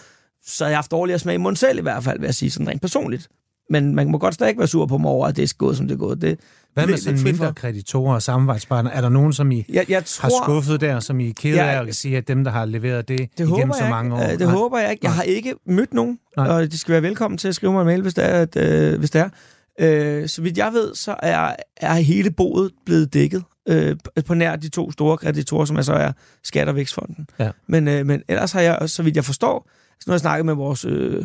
så har jeg haft dårligere smag i munden selv i hvert fald, vil jeg sige sådan rent personligt. Men man må godt stadig være sur på mig over, at det er gået, som det er gået. Det, Hvad med sådan mindre kreditorer og samarbejdspartnere? Er der nogen, som I Jeg, jeg har tror, skuffet der, som I er ked af, og kan sige, at dem, der har leveret det, Det igennem så mange år? Øh, Det håber jeg ikke. Jeg har ikke mødt nogen, Nej. og de skal være velkommen til at skrive mig en mail, hvis det er. At, øh, hvis det er. Øh, så vidt jeg ved, så er, er hele boet blevet dækket øh, på- på nær de to store kreditorer, som altså er Skat og Vækstfonden. Ja. Men, øh, men ellers har jeg, så vidt jeg forstår, så nu har jeg snakket med vores øh,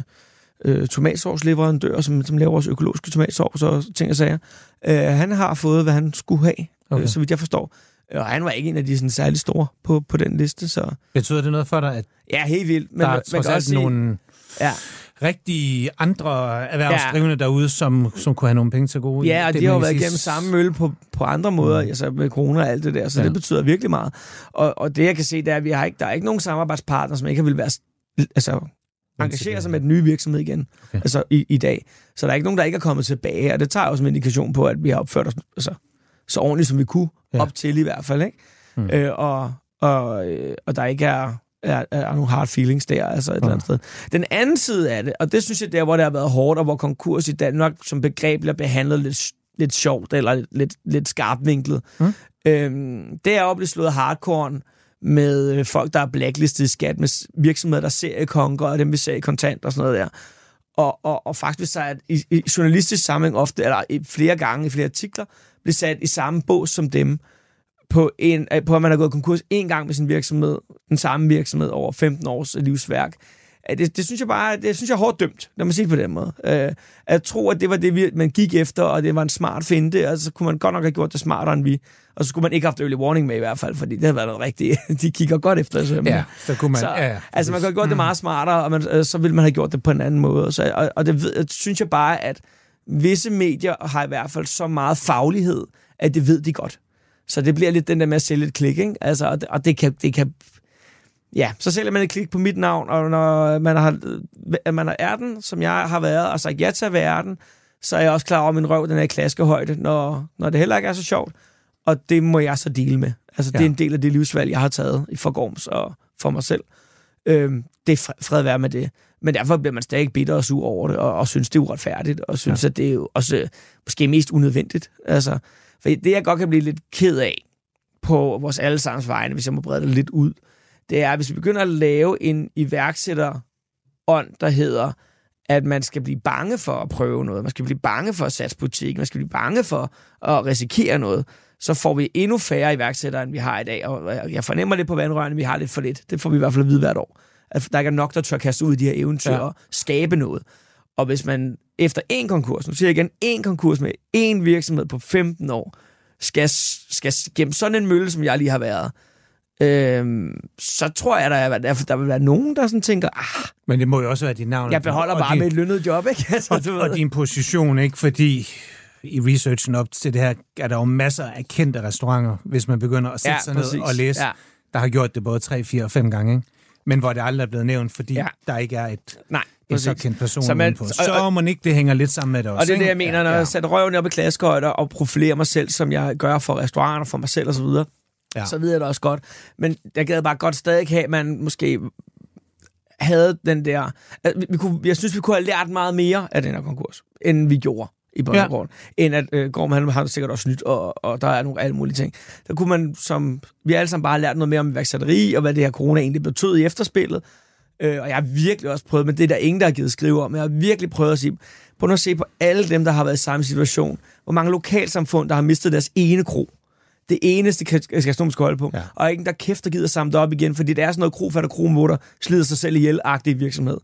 øh, tomatsovsleverandør, som, som laver vores økologiske tomatsovs og ting og sager. Øh, han har fået, hvad han skulle have, okay. Okay. øh, så vidt jeg forstår. Og han var ikke en af de sådan, særlig store på, på den liste, så Betyder det noget for dig, at ja, helt vildt. Men der er man trods kan alt også sige, nogle Ja, rigtige andre erhvervsdrivende ja. derude, som, som kunne have nogle penge til gode? Ja, og Det de har jo man været igennem samme mølle på, på andre måder, mm. altså med corona og alt det der, så Ja. det betyder virkelig meget. Og, og det jeg kan se, det er, at vi har ikke, der er ikke nogen samarbejdspartner, som ikke vil være altså, engagere sig med den nye virksomhed igen, Okay. okay. altså i, i dag. Så der er ikke nogen, der ikke er kommet tilbage, og det tager jo som en indikation på, at vi har opført os altså, så ordentligt, som vi kunne, Ja. op til i hvert fald. Ikke? Mm. Mm. Øh, og, og, øh, og der ikke er, er, er nogle hard feelings der, altså et eller andet sted. Den anden side af det, og det synes jeg der, hvor det har været hårdt, og hvor konkurs i Danmark som begreb bliver behandlet lidt, lidt sjovt, eller lidt, lidt, lidt skarpvinklet, Mm. øhm, det er jo at blive slået hardcore med øh, folk, der er blacklistet i skat, med virksomheder, der ser konker, og dem vi ser i kontant og sådan noget der. Og, og, og faktisk så er i, i journalistisk sammenhæng ofte, eller i flere gange i flere artikler, bliver sat i samme bås som dem, på, en, øh, på at man har gået konkurs en gang med sin virksomhed, den samme virksomhed over 15 års øh, livsværk. Det, det synes jeg bare, det synes jeg er hårdt dømt, lad mig sige det på den måde. Øh, at tro, at det var det, vi, man gik efter, og det var en smart finte, og så kunne man godt nok have gjort det smartere end vi. Og så skulle man ikke have haft early warning med i hvert fald, fordi det havde været noget rigtigt. De kigger godt efter det. Ja, så kunne man... Så, ja, ja, altså, man kunne have gjort Mm. det meget smartere, og man, øh, så ville man have gjort det på en anden måde. Så, og, og det ved, synes jeg bare, at visse medier har i hvert fald så meget faglighed, at det ved de godt. Så det bliver lidt den der med at sælge et klik, ikke? Altså, og det, og det kan... Det kan Ja, så sælger man et klik på mit navn, og når man, har, øh, man er den, som jeg har været, og sagt ja til at være den, så er jeg også klar over, at min røv den er i klaskehøjde, når, når det heller ikke er så sjovt. Og det må jeg så dele med. Altså, det Ja. er en del af det livsvalg, jeg har taget i forgårs og for mig selv. Øhm, det er fred, fred være med det. Men derfor bliver man stadig bitter og sur over det, og, og synes, det er uretfærdigt, og synes, ja. at det er jo også øh, måske mest unødvendigt. Altså, for det, jeg godt kan blive lidt ked af på vores allesammens vegne, hvis jeg må brede det lidt ud, det er, hvis vi begynder at lave en iværksætterånd, der hedder, at man skal blive bange for at prøve noget, man skal blive bange for at satse butik, man skal blive bange for at risikere noget, så får vi endnu færre iværksættere, end vi har i dag. Og jeg fornemmer lidt på vandrørene, vi har lidt for lidt. Det får vi i hvert fald at vide hvert år. At der ikke er nok, der tør kaste ud i de her eventyr Ja. og skabe noget. Og hvis man efter en konkurs, nu siger jeg igen, en konkurs med en virksomhed på 15 år, skal, skal gemme sådan en mølle, som jeg lige har været, øhm, så tror jeg, der, er, der, der vil være nogen, der sådan tænker, ah, Men det må jo også være dit navn. jeg beholder og bare din, med et lønnet job, ikke? Altså, og ved. din position, ikke? Fordi i researchen op til det her, er der jo masser af kendte restauranter, hvis man begynder at sætte Ja, sig ned præcis. og læse, Ja. der har gjort det både 3, 4 og 5 gange, ikke? Men hvor det aldrig er blevet nævnt, fordi Ja. der ikke er et Nej, en så kendt person så man, på. Så og, man ikke, det hænger lidt sammen med det også. Og det er det, jeg mener, ja, når ja. jeg sætter røven op i klaskehøjder og profilerer mig selv, som jeg gør for restauranter, for mig selv osv., så, ja. så ved jeg det også godt. Men jeg gad bare godt stadig have, at man måske havde den der... Altså, vi kunne, jeg synes, vi kunne have lært meget mere af den her konkurs, end vi gjorde i og ja. end at øh, Gorm han har sikkert også nyt, og, og der er nogle alle mulige ting. Der kunne man, som vi alle sammen bare lært noget mere om iværksætteri, og hvad det her corona egentlig betød i efterspillet. Øh, og jeg har virkelig også prøvet, men det er der ingen, der har givet skrive om, jeg har virkelig prøvet at sige, prøv at se på alle dem, der har været i samme situation. Hvor mange lokalsamfund, der har mistet deres ene kro. Det eneste kan, skal på. Ja. Og ikke der kæft, der gider samle det op igen, fordi det er sådan noget krofatter kromotor, slider sig selv ihjel virksomhed.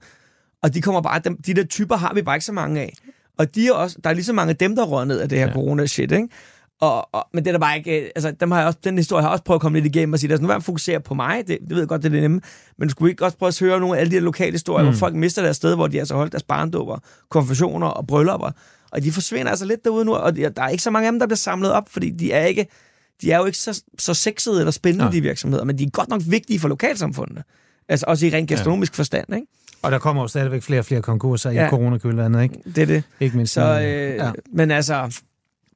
Og de kommer bare, de der typer har vi bare ikke så mange af. Og de er også, der er lige så mange af dem, der rører ned af det her ja. corona-shit, ikke? Og, og, men det er der bare ikke... Altså, dem har jeg også, den historie har jeg også prøvet at komme lidt igennem og sige, altså, nu vil fokusere på mig, det, det ved jeg godt, det er det nemme, men skulle vi ikke også prøve at høre nogle af alle de her lokale historier, mm. hvor folk mister deres sted, hvor de altså holdt deres barndåber, konfirmationer og bryllupper, og de forsvinder altså lidt derude nu, og der er ikke så mange af dem, der bliver samlet op, fordi de er ikke... De er jo ikke så, så sexede eller spændende, ja. de virksomheder, men de er godt nok vigtige for lokalsamfundet. Altså også i rent gastronomisk ja. forstand, ikke? Og der kommer jo stadigvæk flere og flere konkurser ja. i coronakølvandet, ikke? Det er det. Ikke mindst. Så, øh, ja. Men altså,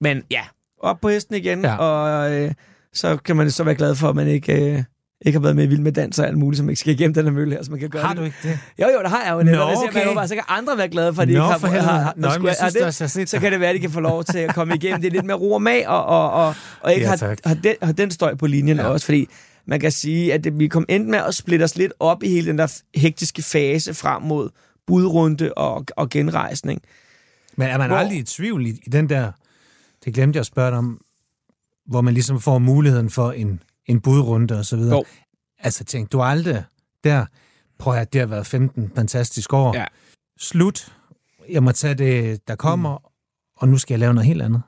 men ja, op på hesten igen, ja. og øh, så kan man så være glad for, at man ikke... Øh, ikke har været med i Vild med Dans og alt muligt, som ikke skal igennem den her mølle her, så man kan gøre Har du ikke det? Jo, jo, det har jeg jo. Nå, okay. siger, man, bare, så kan andre være glade for, at de Nå, ikke har, for har, har, Nå, skulle, jeg synes, det, det, så kan det være, at de kan få lov til at komme igennem. Det er lidt mere ro og mag, og, og, og, og ikke ja, har, har, den, har den støj på linjen ja. også, fordi man kan sige, at det, vi kom ind med at splitte os lidt op i hele den der hektiske fase frem mod budrunde og, og genrejsning. Men er man hvor, aldrig i tvivl i, i den der, det glemte jeg at spørge dig om, hvor man ligesom får muligheden for en, en budrunde og så videre. Jo. Altså tænk, du har aldrig der, prøv at det har været 15 fantastiske år. Ja. Slut. Jeg må tage det, der kommer, mm. og nu skal jeg lave noget helt andet.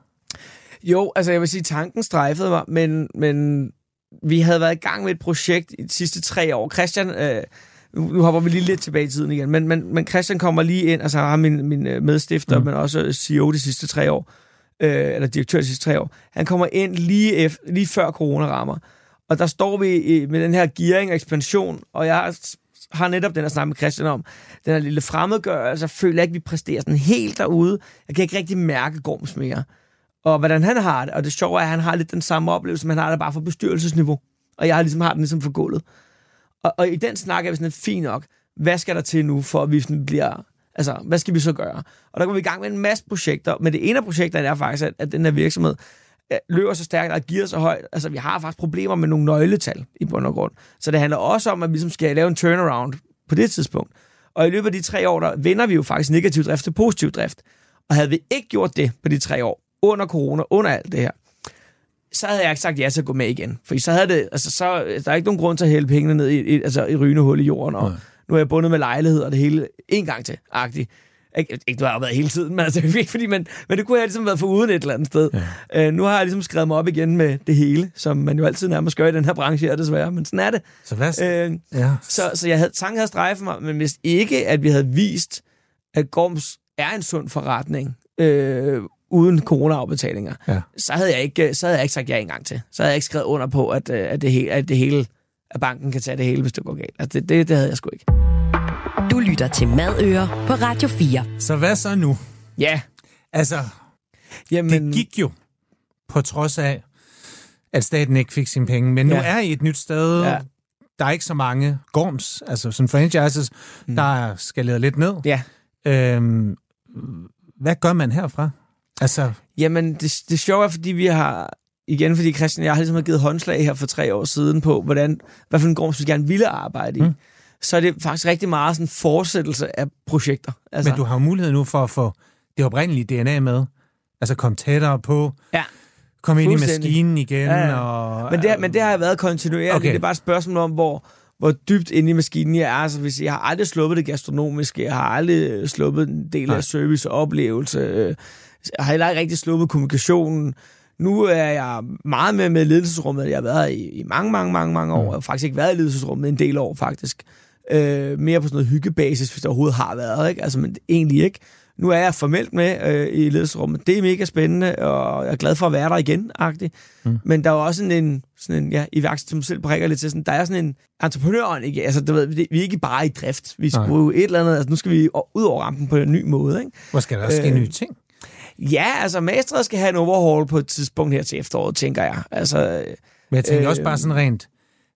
Jo, altså jeg vil sige, tanken strejfede mig, men, men vi havde været i gang med et projekt i de sidste tre år. Christian, øh, nu hopper vi lige lidt tilbage i tiden igen, men, men, men Christian kommer lige ind, altså har min, min øh, medstifter, mm. men også CEO de sidste tre år, øh, eller direktør de sidste tre år. Han kommer ind lige, efter, lige før corona rammer. Og der står vi i, med den her gearing og ekspansion, og jeg har netop den her snak med Christian om, den her lille fremmedgørelse, altså, jeg føler ikke, vi præsterer sådan helt derude. Jeg kan ikke rigtig mærke Gorms mere. Og hvordan han har det, og det sjove er, at han har lidt den samme oplevelse, som han har det bare for bestyrelsesniveau. Og jeg har ligesom har den ligesom for gulvet. Og, og i den snak er vi sådan lidt fint nok. Hvad skal der til nu, for at vi sådan bliver... Altså, hvad skal vi så gøre? Og der går vi i gang med en masse projekter. Men det ene af projekterne er faktisk, at, at den her virksomhed løber så stærkt og giver så højt. Altså, vi har faktisk problemer med nogle nøgletal i bund og grund. Så det handler også om, at vi ligesom skal lave en turnaround på det tidspunkt. Og i løbet af de tre år, der vender vi jo faktisk negativ drift til positiv drift. Og havde vi ikke gjort det på de tre år, under corona, under alt det her, så havde jeg ikke sagt ja til at gå med igen. For så havde det, altså, så, der er ikke nogen grund til at hælde pengene ned i, i, altså, i rygende hul i jorden, og Nej. nu er jeg bundet med lejlighed og det hele en gang til, agtigt. Ikke, ikke du har været hele tiden, men, altså, ikke fordi, men, men det kunne jeg ligesom været for uden et eller andet sted. Ja. Uh, nu har jeg ligesom skrevet mig op igen med det hele, som man jo altid nærmest gør i den her branche her, desværre, men sådan er det. Så hvad? Uh, ja. så, så jeg havde, tanken havde strejfet mig, men hvis ikke, at vi havde vist, at Gorms er en sund forretning, øh, uden corona-afbetalinger, ja. så, havde jeg ikke, så havde jeg ikke sagt ja engang til. Så havde jeg ikke skrevet under på, at, øh, at, det, hele, at det hele, at banken kan tage det hele, hvis det går galt. Altså, det, det, det havde jeg sgu ikke. Du lytter til Madøer på Radio 4. Så hvad så nu? Ja. Altså, Jamen, det gik jo på trods af, at staten ikke fik sine penge. Men nu ja. er I et nyt sted. Ja. Der er ikke så mange gorms, altså sådan franchises, mm. der er skaleret lidt ned. Ja. Øhm, hvad gør man herfra? Altså... Jamen, det, det sjove er, fordi vi har... Igen, fordi Christian og jeg har ligesom givet håndslag her for tre år siden på, hvordan, hvad for en gård vi gerne ville arbejde i. Mm. Så er det faktisk rigtig meget sådan en fortsættelse af projekter. Altså, Men du har jo mulighed nu for at få det oprindelige DNA med. Altså komme tættere på. Ja. Komme ind i maskinen igen. Ja, ja. Og, men, det, men det har jeg været kontinuerligt. Okay. Det er bare et spørgsmål om, hvor, hvor dybt inde i maskinen jeg er. Altså, hvis jeg har aldrig sluppet det gastronomiske, jeg har aldrig sluppet en del af service og oplevelse, jeg har heller ikke rigtig sluppet kommunikationen. Nu er jeg meget med med ledelsesrummet. Jeg har været i, i mange, mange, mange, mange år. Mm. Jeg har faktisk ikke været i ledelsesrummet en del år, faktisk. Øh, mere på sådan noget hyggebasis, hvis det overhovedet har været. Ikke? Altså, men egentlig ikke. nu er jeg formelt med øh, i ledelsesrummet. Det er mega spændende, og jeg er glad for at være der igen, agtigt. Mm. Men der er jo også sådan en, sådan en ja, iværksætter, som selv prikker lidt til, sådan, der er sådan en entreprenør, ikke? Altså, du ved, vi er ikke bare i drift. Vi skal bruge et eller andet, altså nu skal vi ud over rampen på en ny måde, ikke? Hvor skal der også ske øh, nye ting? Ja, altså Mastret skal have en overhaul på et tidspunkt her til efteråret, tænker jeg. Altså, Men jeg tænker øh, også bare sådan rent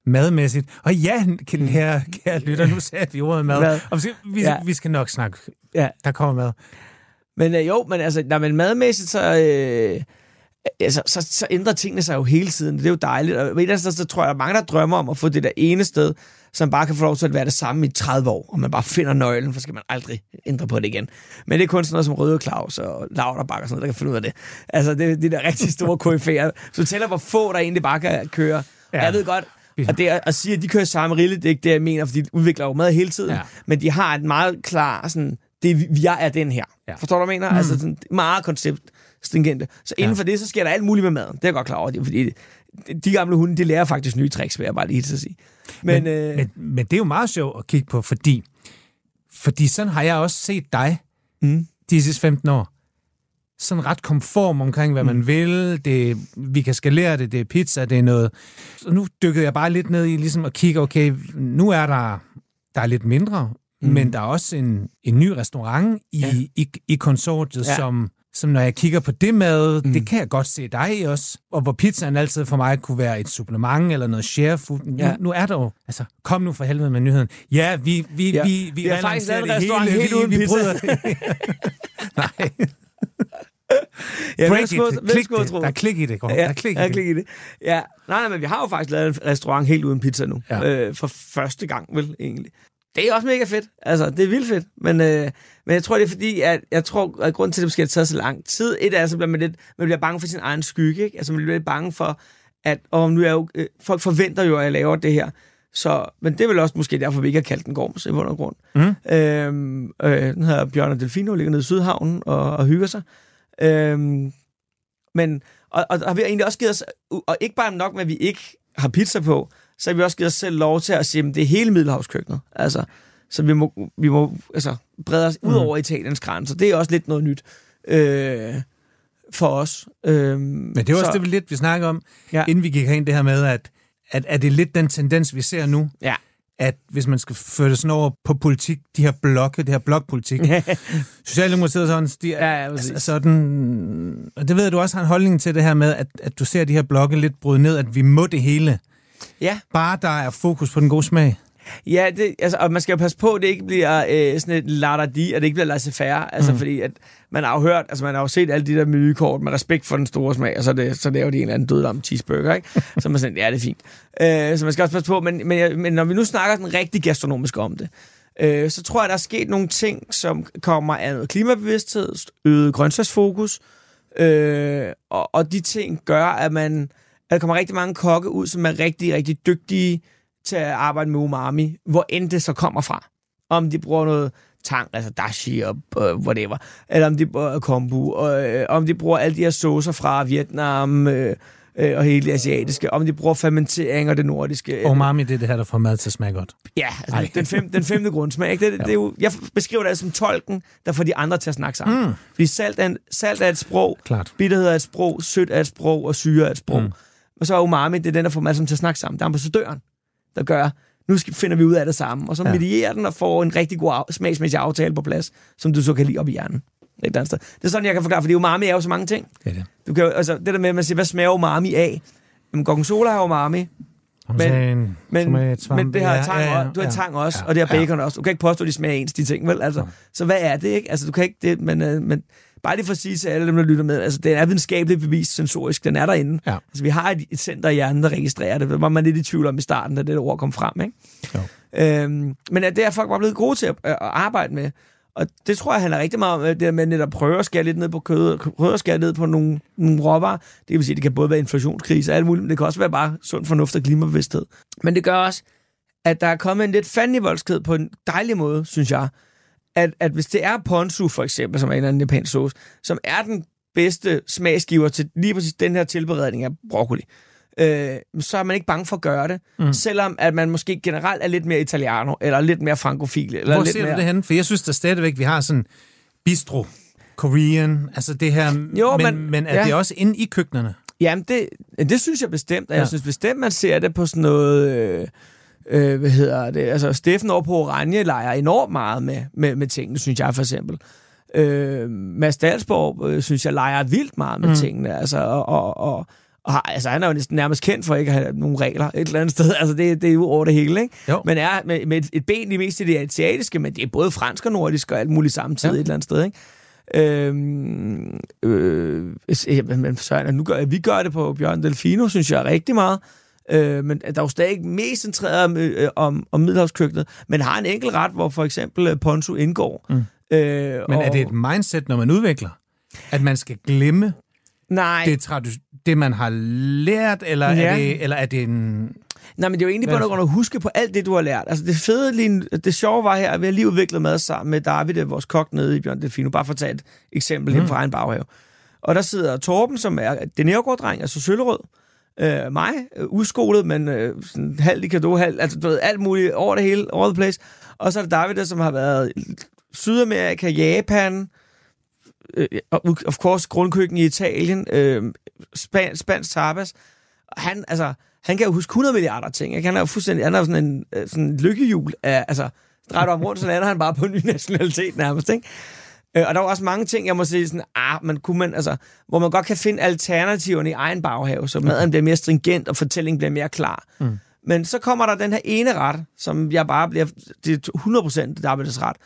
madmæssigt. Og ja, den her kære lytter, nu sagde vi ordet mad. mad. Og vi, skal, vi, ja. vi skal nok snakke. Ja. Der kommer mad. Men øh, jo, men altså, når man madmæssigt, så, øh, altså, så, så ændrer tingene sig jo hele tiden. Det er jo dejligt. Og et eller andet sted, så tror jeg, at mange, der drømmer om at få det der ene sted, som bare kan få lov til at være det samme i 30 år, og man bare finder nøglen, for skal man aldrig ændre på det igen. Men det er kun sådan noget som Røde Claus og Lauterbach og sådan noget, der kan finde ud af det. Altså, det er de der rigtig store KF'er. Så tæller, hvor få der egentlig bare kan køre. Ja. Jeg ved godt, og det er at sige, at de kører samme rille, det er ikke det, jeg mener, fordi de udvikler jo mad hele tiden. Ja. Men de har et meget klar, sådan, det, jeg er den her. Ja. Forstår du, hvad jeg mener? Mm. Altså sådan, meget koncept stringente. Så inden ja. for det, så sker der alt muligt med maden. Det er jeg godt klar over, fordi de gamle hunde, de lærer faktisk nye tricks, vil jeg bare lige til at sige. Men, men, øh, men, men det er jo meget sjovt at kigge på, fordi, fordi sådan har jeg også set dig mm. de sidste 15 år. Sådan ret konform omkring, hvad mm. man vil. Det, vi kan skalere det, det er pizza, det er noget. Så nu dykkede jeg bare lidt ned i ligesom at kigge, okay, nu er der, der er lidt mindre, mm. men der er også en, en ny restaurant i, ja. i, i konsortiet, ja. som som når jeg kigger på det mad, mm. det kan jeg godt se dig i også. Og hvor pizzaen altid for mig kunne være et supplement eller noget share food. Nu, ja. nu er der jo, altså kom nu for helvede med nyheden. Ja, vi, vi, ja. vi, vi, vi har faktisk lavet en restaurant hele, helt uden vi, pizza. Vi bryder Nej. Ja, Break it. Klik det. Der er klik i det, Ja, der er klik i det. Klik i det. Ja, nej, nej, men vi har jo faktisk lavet en restaurant helt uden pizza nu. Ja. Øh, for første gang, vel, egentlig det er også mega fedt. Altså, det er vildt fedt. Men, øh, men jeg tror, det er fordi, at jeg tror, at grunden til, at det måske har taget så lang tid, et er, så bliver man lidt, man bliver bange for sin egen skygge, ikke? Altså, man bliver lidt bange for, at og nu er jo, øh, folk forventer jo, at jeg laver det her. Så, men det er vel også måske derfor, vi ikke har kaldt den Gorms i bund og grund. Mm. Øhm, øh, den hedder Bjørn og Delfino, ligger nede i Sydhavnen og, og hygger sig. Øhm, men, og, og, og vi har egentlig også givet os, og ikke bare nok med, at vi ikke har pizza på, så har vi også givet os selv lov til at sige, at det er hele Middelhavskøkkenet. Altså, så vi må, vi må altså, brede os ud mm. over Italiens grænser. Det er også lidt noget nyt øh, for os. Øh, Men det er også så, det, lidt, vi snakker om, ja. inden vi gik ind det her med, at, at er det lidt den tendens, vi ser nu? Ja at hvis man skal føre det sådan over på politik, de her blokke, det her blokpolitik, Socialdemokratiet sådan, de, ja, ja, altså, sådan, og det ved du også har en holdning til det her med, at, at du ser de her blokke lidt bryde ned, at vi må det hele. Ja. Bare der er fokus på den gode smag. Ja, det, altså, og man skal jo passe på, at det ikke bliver øh, sådan et latterdi, at det ikke bliver laissez-faire. Altså, mm. fordi at man har jo hørt, altså man har jo set alle de der menukort med respekt for den store smag, og så, det, så laver de en eller anden dødlam cheeseburger, ikke? så man siger, ja, det er fint. Øh, så man skal også passe på, men, men, men når vi nu snakker sådan rigtig gastronomisk om det, øh, så tror jeg, der er sket nogle ting, som kommer af noget klimabevidsthed, øget grøntsagsfokus, øh, og, og de ting gør, at man at der kommer rigtig mange kokke ud, som er rigtig, rigtig dygtige til at arbejde med umami, hvor end det så kommer fra. Om de bruger noget tang, altså dashi og uh, whatever, eller om de bruger kombu, og uh, om de bruger alle de her saucer fra Vietnam, uh, uh, og hele det asiatiske, om de bruger fermentering og det nordiske. Umami, det er det her, der får mad til at smage godt. Ja, altså, den, fem, den femte grundsmag. Ikke? Det, det, det er jo, jeg beskriver det som tolken, der får de andre til at snakke sammen. Mm. Fordi salt er, en, salt er et sprog, Klart. bitterhed er et sprog, sødt er et sprog, og syre er et sprog. Mm. Og så er umami, det er den, der får alle til at snakke sammen. Det er ambassadøren der gør, nu finder vi ud af det sammen. Og så ja. medierer den og får en rigtig god smagsmæssig aftale på plads, som du så kan lide op i hjernen. Et andet sted. Det er sådan, jeg kan forklare, fordi umami er jo så mange ting. Det er det. Du kan, altså, det der med, at man siger, hvad smager umami af? Jamen, gorgonzola har umami. Men, men, men det har tang, ja, ja, ja, du har tang også, ja, og det har bacon ja. også. Du kan ikke påstå, at de smager ens, de ting, vel? Altså, ja. Så hvad er det, ikke? Altså, du kan ikke det, men, øh, men bare lige for at sige til alle dem, der lytter med, altså, det er videnskabeligt bevist sensorisk, den er derinde. Ja. Altså, vi har et, et center i hjernen, der registrerer det. Det var man lidt i tvivl om i starten, da det ord kom frem, ikke? Jo. Øhm, men det er folk bare blevet gode til at, at arbejde med. Og det tror jeg handler rigtig meget om, det der med at prøve at skære lidt ned på kød, prøve at skære ned på nogle, nogle råvarer. Det vil sige, det kan både være inflationskrise og alt muligt, men det kan også være bare sund fornuft og klimabevidsthed. Men det gør også, at der er kommet en lidt fandenivoldsked på en dejlig måde, synes jeg, at, at hvis det er ponzu for eksempel, som er en eller anden japansk sauce, som er den bedste smagsgiver til lige præcis den her tilberedning af broccoli, øh, så er man ikke bange for at gøre det. Mm. Selvom at man måske generelt er lidt mere italiano, eller lidt mere frankofil. Eller Hvor lidt ser mere... du det henne? For jeg synes da stadigvæk, vi har sådan bistro, Korean, altså det her, jo, men, men, men er ja. det også inde i køkkenerne? Jamen, det, det synes jeg bestemt. Ja. Jeg synes bestemt, man ser det på sådan noget... Øh, øh, hvad hedder det? Altså, Steffen over på Oranje leger enormt meget med, med, med tingene, synes jeg for eksempel. Øh, Mads Dalsborg, øh, synes jeg, leger vildt meget med mm. tingene. Altså, og, og, og, og har, altså, han er jo næsten nærmest kendt for ikke at have nogle regler et eller andet sted. Altså, det, det er jo over det hele, ikke? Jo. Men er med, med et, et ben i mest i det asiatiske, men det er både fransk og nordisk og alt muligt samtidig ja. et eller andet sted, ikke? Øhm, øh, øh, men så, nu gør, vi gør det på Bjørn Delfino, synes jeg rigtig meget. Øh, men der er jo stadig mest centreret om, øh, om, om middelhavskøkkenet, men har en enkelt ret, hvor for eksempel øh, Ponzu indgår. Mm. Øh, men og, er det et mindset, når man udvikler? At man skal glemme nej. Det, tradu- det man har lært, eller, ja. er, det, eller er det en... Nej, men det er jo egentlig bare at huske på alt det, du har lært. Altså det fede, lige, det sjove var her, at vi har lige udviklet mad sammen med David, vores kok nede i Bjørn Delfino, bare for at tage et eksempel mm. fra en baghave. Og der sidder Torben, som er den dreng altså søllerød, øh, mig, øh, udskolet, men øh, sådan halvt i kado, halvt, altså du ved, alt muligt over det hele, over the place. Og så er det David, der, som har været Sydamerika, Japan, øh, of course grundkøkken i Italien, øh, span, spansk tapas. Han, altså, han kan jo huske 100 milliarder ting. Ikke? Han er jo fuldstændig, han er jo sådan en øh, sådan en lykkehjul af, altså, drejer du om rundt, så lander han bare på en ny nationalitet nærmest, ikke? Øh, og der var også mange ting, jeg må sige sådan, ah, man kunne man, altså, hvor man godt kan finde alternativerne i egen baghave, så maden bliver mere stringent, og fortællingen bliver mere klar. Mm. Men så kommer der den her ene ret, som jeg bare bliver, det er 100% Davids ret,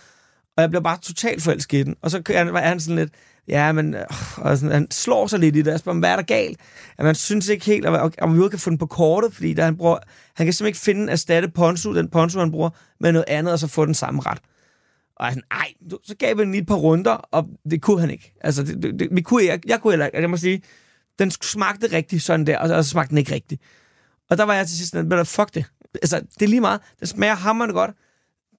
og jeg bliver bare totalt forelsket i den. Og så er han sådan lidt, ja, men øh, og sådan, han slår sig lidt i det. Jeg spørger, hvad er der galt? At man synes ikke helt, om vi overhovedet kan få den på kortet, fordi der, han, bruger, han kan simpelthen ikke finde erstatte ponzu, den ponzu, han bruger, med noget andet, og så få den samme ret. Og han, ej, så gav vi den lige et par runder, og det kunne han ikke. Altså, det, det, vi kunne, jeg, jeg kunne heller ikke. Jeg må sige, den smagte rigtig sådan der, og så, og så smagte den ikke rigtigt. Og der var jeg til sidst, men fuck det. Altså, det er lige meget. Den smager hammerende godt.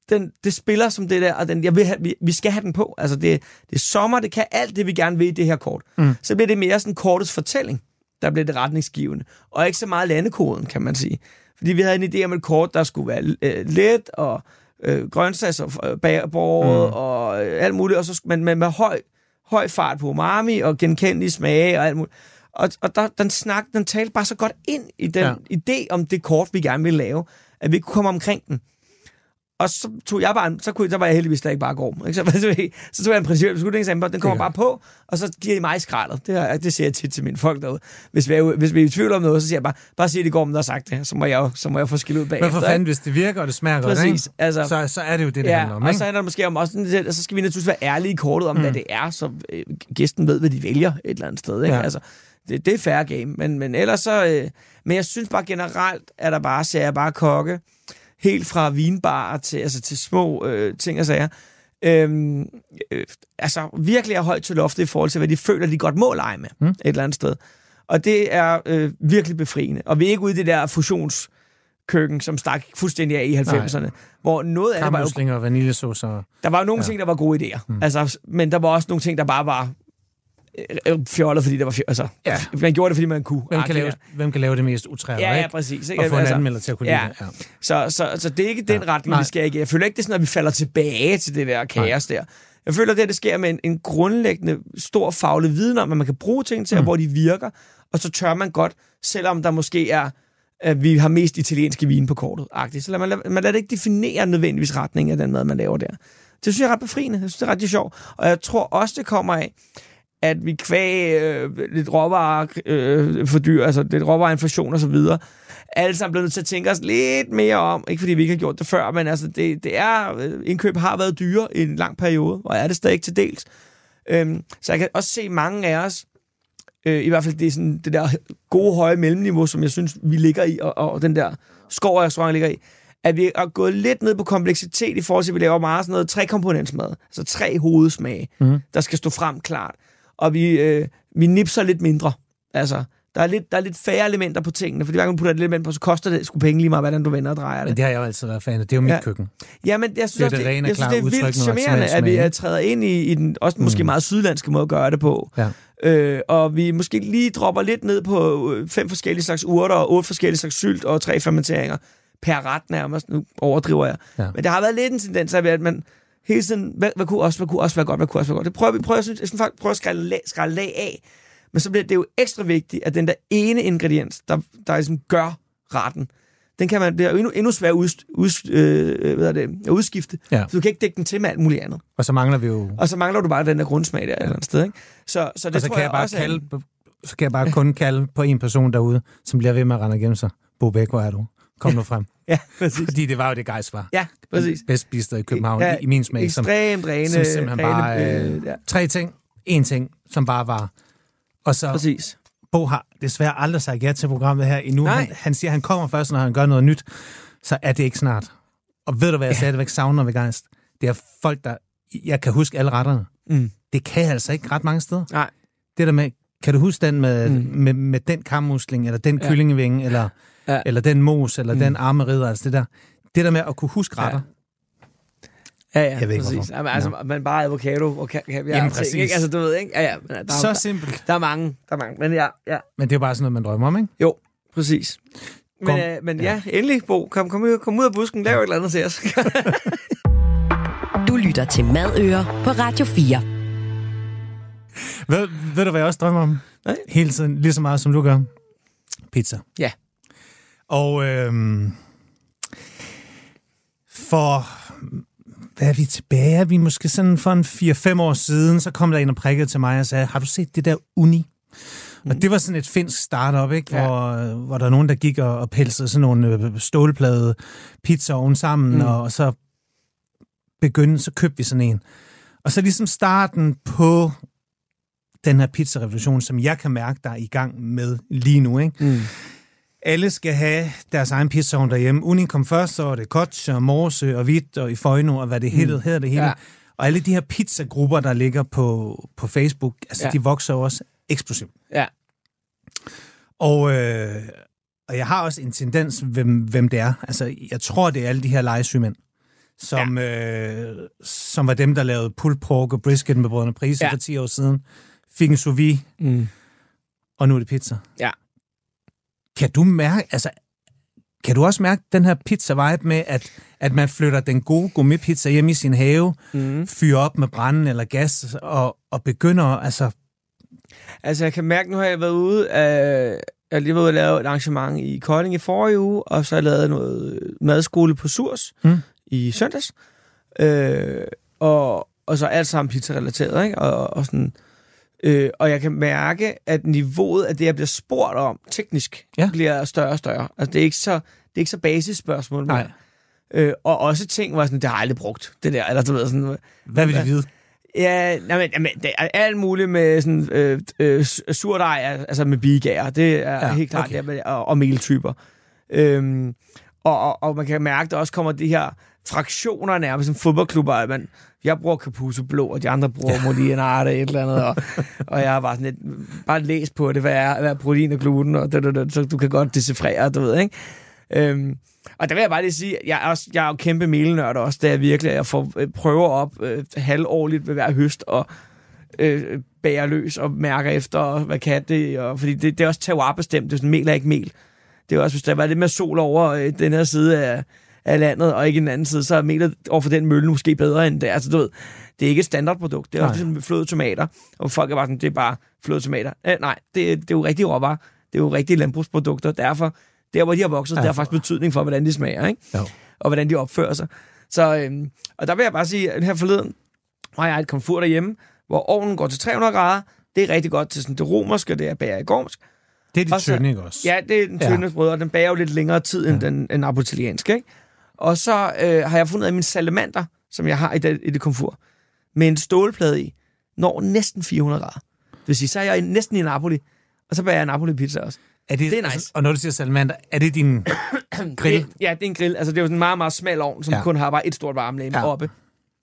Den, det spiller som det der, og den, jeg vil have, vi, vi skal have den på. Altså, det, det er sommer, det kan alt det, vi gerne vil i det her kort. Mm. Så bliver det mere sådan kortets fortælling, der bliver det retningsgivende. Og ikke så meget landekoden, kan man sige. Fordi vi havde en idé om et kort, der skulle være øh, let og øh, grøntsags og øh, mm. og øh, alt muligt, og så, men, men med høj, høj fart på umami og genkendelige smage og alt muligt. Og, og der, den snak, den talte bare så godt ind i den ja. idé om det kort, vi gerne ville lave, at vi kunne komme omkring den. Og så tog jeg bare, så, kunne, så var jeg heldigvis der ikke bare går. Ikke? Så, så, tog jeg en principiel beslutning, og den kommer bare på, og så giver I mig skraldet. Det, det siger jeg tit til mine folk derude. Hvis vi, er, hvis vi er i tvivl om noget, så siger jeg bare, bare sig det går, om der har sagt det. Så må jeg, så må jeg få skilt ud bagefter. Men for fanden, hvis det virker, og det smager godt, ikke? Altså, så, så er det jo det, det ja, handler om. og så handler det måske om også, så skal vi naturligvis være ærlige i kortet om, mm. hvad det er, så øh, gæsten ved, hvad de vælger et eller andet sted. Ikke? Ja. Altså, det, det er fair game, men, men ellers så... Øh, men jeg synes bare generelt, at der bare ser jeg bare kokke, helt fra vinbar til, altså til små øh, ting og sager. Øhm, øh, altså virkelig er højt til loftet i forhold til, hvad de føler, de godt må lege med mm. et eller andet sted. Og det er øh, virkelig befriende. Og vi er ikke ude i det der fusions køkken, som stak fuldstændig af i 90'erne. Nej. Hvor noget af det var jo... og vaniljesauce og... Der var jo nogle ja. ting, der var gode idéer. Mm. Altså, men der var også nogle ting, der bare var fjollet, fordi det var fjollet. Altså, ja. Man gjorde det, fordi man kunne. Hvem kan, lave, hvem kan lave det mest utræret, ja, ja, præcis. Ikke? Og få en altså, anmelder til at kunne ja. lide det. Ja. Så, så, så det er ikke den ja. retning, vi skal ikke. Jeg føler ikke, det er sådan, at vi falder tilbage til det der kaos Nej. der. Jeg føler, det, det sker med en, en grundlæggende stor faglig viden om, at man kan bruge ting til, mm. hvor de virker, og så tør man godt, selvom der måske er at vi har mest italienske vin på kortet. -agtigt. Så lad man, man lader det ikke definere nødvendigvis retning af den mad, man laver der. Det synes jeg er ret befriende. Jeg synes, det er ret sjovt. Og jeg tror også, det kommer af, at vi kvæg øh, lidt råvarer øh, for dyr, altså lidt råvareinflation og så videre, alle sammen blevet nødt til at tænke os lidt mere om, ikke fordi vi ikke har gjort det før, men altså det, det er, øh, indkøb har været dyre i en lang periode, og er det stadig til dels. Øhm, så jeg kan også se mange af os, øh, i hvert fald det, sådan, det der gode, høje mellemniveau, som jeg synes, vi ligger i, og, og den der skov restaurant ligger i, at vi er gået lidt ned på kompleksitet i forhold til, at vi laver meget sådan noget tre-komponentsmad, altså tre hovedsmage, mm. der skal stå frem klart og vi, øh, vi nipser lidt mindre. Altså, der er, lidt, der er lidt færre elementer på tingene, fordi hver gang du putter et element på, så koster det sgu penge lige meget, hvordan du vender og drejer det. Men det har jeg jo altid været fan af. Det er jo mit ja. køkken. Ja, men jeg synes, det er det, rene, jeg synes, det er vildt charmerende, at vi er træder ind i, i den også mm. måske meget sydlandske måde at gøre det på. Ja. Øh, og vi måske lige dropper lidt ned på øh, fem forskellige slags urter, og otte forskellige slags sylt, og tre fermenteringer per ret nærmest. Nu overdriver jeg. Ja. Men der har været lidt en tendens af, at man hele tiden, hvad, hvad, kunne også, hvad kunne også være godt, hvad kunne også være godt. Det prøver vi prøver, jeg synes, jeg synes, prøver at skrælle skrælle lag af, men så bliver det jo ekstra vigtigt, at den der ene ingrediens, der, der ligesom gør retten, den kan man, det er jo endnu, endnu sværere ud, ud, øh, hvad er det, at udskifte. Ja. Så du kan ikke dække den til med alt muligt andet. Og så mangler vi jo... Og så mangler du bare den der grundsmag der ja. et eller andet sted. Ikke? Så, så det og så tror kan jeg, jeg bare også kalde, så kan jeg bare kun kalde på en person derude, som bliver ved med at rende igennem sig. Bo Bæk, hvor er du? Kom nu frem. ja, præcis. Fordi det var jo det gejs var. Ja, præcis. Bedst spistet i København, ja, i, i min smag. Ekstremt rene. Som simpelthen bare... Øh, ja. Tre ting. En ting, som bare var... Og så... Præcis. Bo har desværre aldrig sagt ja til programmet her endnu. Han, han siger, at han kommer først, når han gør noget nyt. Så er det ikke snart. Og ved du, hvad jeg ja. stadigvæk savner ved Geist? Det er folk, der... Jeg kan huske alle retterne. Mm. Det kan jeg altså ikke ret mange steder. Nej. Det der med... Kan du huske den med, mm. med, med den kammusling, eller den ja. kyllingevinge, eller, ja. eller den mos, eller mm. den armerider, altså det der. Det der med at kunne huske retter. Ja. Ja, ja, jeg ved ikke, præcis. Jamen, altså, ja. man bare avocado og kan, kan, Jamen, præcis. Ting, ikke? Altså, du ved, ikke? Ja, ja, men der, Så der, simpelt. Der er mange, der er mange, men ja, ja. Men det er bare sådan noget, man drømmer om, ikke? Jo, præcis. Men, øh, men ja. ja, endelig, Bo. Kom, kom, ud, kom ud af busken, lav et eller andet til os. du lytter til Madøer på Radio 4. Ved, ved du, hvad jeg også drømmer om? Nej. Hele tiden, lige så meget som du gør. Pizza. Ja. Og øhm, for hvad er vi tilbage? Er vi måske sådan for en 4-5 år siden, så kom der en og prikkede til mig og sagde, har du set det der Uni? Mm. Og det var sådan et finsk startup, ikke? Ja. Hvor, hvor der er nogen, der gik og, og pelsede sådan nogle øh, stålplade pizzaovn sammen, mm. og, og så begyndte, så købte vi sådan en. Og så ligesom starten på den her pizzarevolution, som jeg kan mærke, der er i gang med lige nu, ikke? Mm. Alle skal have deres egen pizzaovn derhjemme. Uni kom først, så var det Kotch og Morse og Hvidt og Ifoino og hvad det mm. hedder det hele. Ja. Og alle de her pizzagrupper, der ligger på, på Facebook, altså ja. de vokser også eksplosivt. Ja. Og, øh, og jeg har også en tendens, hvem, hvem det er. Altså, jeg tror, det er alle de her lejesygmænd, som, ja. øh, som var dem, der lavede pulled pork og brisket med brødrene Prise ja. for 10 år siden. Fik en sous vide, mm. og nu er det pizza. Ja. Kan du mærke, altså, kan du også mærke den her pizza-vibe med, at, at man flytter den gode gourmet-pizza hjem i sin have, mm. fyrer op med branden eller gas, og, og begynder, altså... Altså, jeg kan mærke, nu har jeg været ude, øh, jeg har lige været ude og lave et arrangement i Kolding i forrige uge, og så har jeg lavet noget madskole på Surs mm. i søndags. Øh, og, og så alt sammen pizza-relateret, ikke? Og, og sådan... Øh, og jeg kan mærke, at niveauet af det, jeg bliver spurgt om teknisk, ja. bliver større og større. Altså, det er ikke så, det er ikke så basisspørgsmål mere. Nej. Øh, og også ting, hvor sådan, det har jeg aldrig brugt, det der. Eller, du ved, sådan, Hvad vil de vide? Ja, nej, men, jamen, det er alt muligt med sådan, øh, øh, surdej, altså med bigager. Det er ja, helt klart, okay. det og, og meltyper. Øhm, og, og, og man kan mærke, at der også kommer de her fraktioner nærmest, som fodboldklubber, at man, jeg bruger Capuso Blå, og de andre bruger ja. Molinarte, et eller andet, og, og jeg har bare sådan lidt, bare læst på det, hvad er, hvad er protein og gluten, og det, det, det, så du kan godt decifrere, du ved, ikke? Øhm, og der vil jeg bare lige sige, jeg er, også, jeg er jo kæmpe melnørd også, da jeg virkelig jeg får, øh, prøver op øh, halvårligt ved hver høst, og øh, bærer løs og mærker efter, og hvad kan det, og, fordi det, det er også terroir-bestemt, det er sådan, mel er ikke mel. Det er også, hvis der var lidt mere sol over øh, den her side af, af landet, og ikke en anden side, så er melet over for den mølle måske bedre end det. Altså, du ved, det er ikke et standardprodukt. Det er nej. også ligesom fløde tomater, og folk er bare sådan, det er bare fløde tomater. Eh, nej, det, det er jo rigtig råvarer. Det er jo rigtige landbrugsprodukter. Derfor, der hvor de har vokset, ja. der har faktisk betydning for, hvordan de smager, ikke? Jo. Og hvordan de opfører sig. Så, øhm, og der vil jeg bare sige, at her forleden har jeg et komfur derhjemme, hvor ovnen går til 300 grader. Det er rigtig godt til sådan det romerske, det er bager i gormsk. Det er de tynde, også? Ja, det er den tynde ja. brød, og den bager jo lidt længere tid end ja. den end napolitanske, ikke? Og så øh, har jeg fundet, at min salamander, som jeg har i det, i det komfur, med en stålplade i, når næsten 400 grader. Det vil sige, så er jeg næsten i Napoli, og så bager jeg Napoli-pizza også. Er det, det er nice. Altså, og når du siger salamander, er det din grill? Det, ja, det er en grill. Altså, det er jo sådan en meget, meget smal ovn, som ja. kun har bare et stort varmelæge ja. oppe.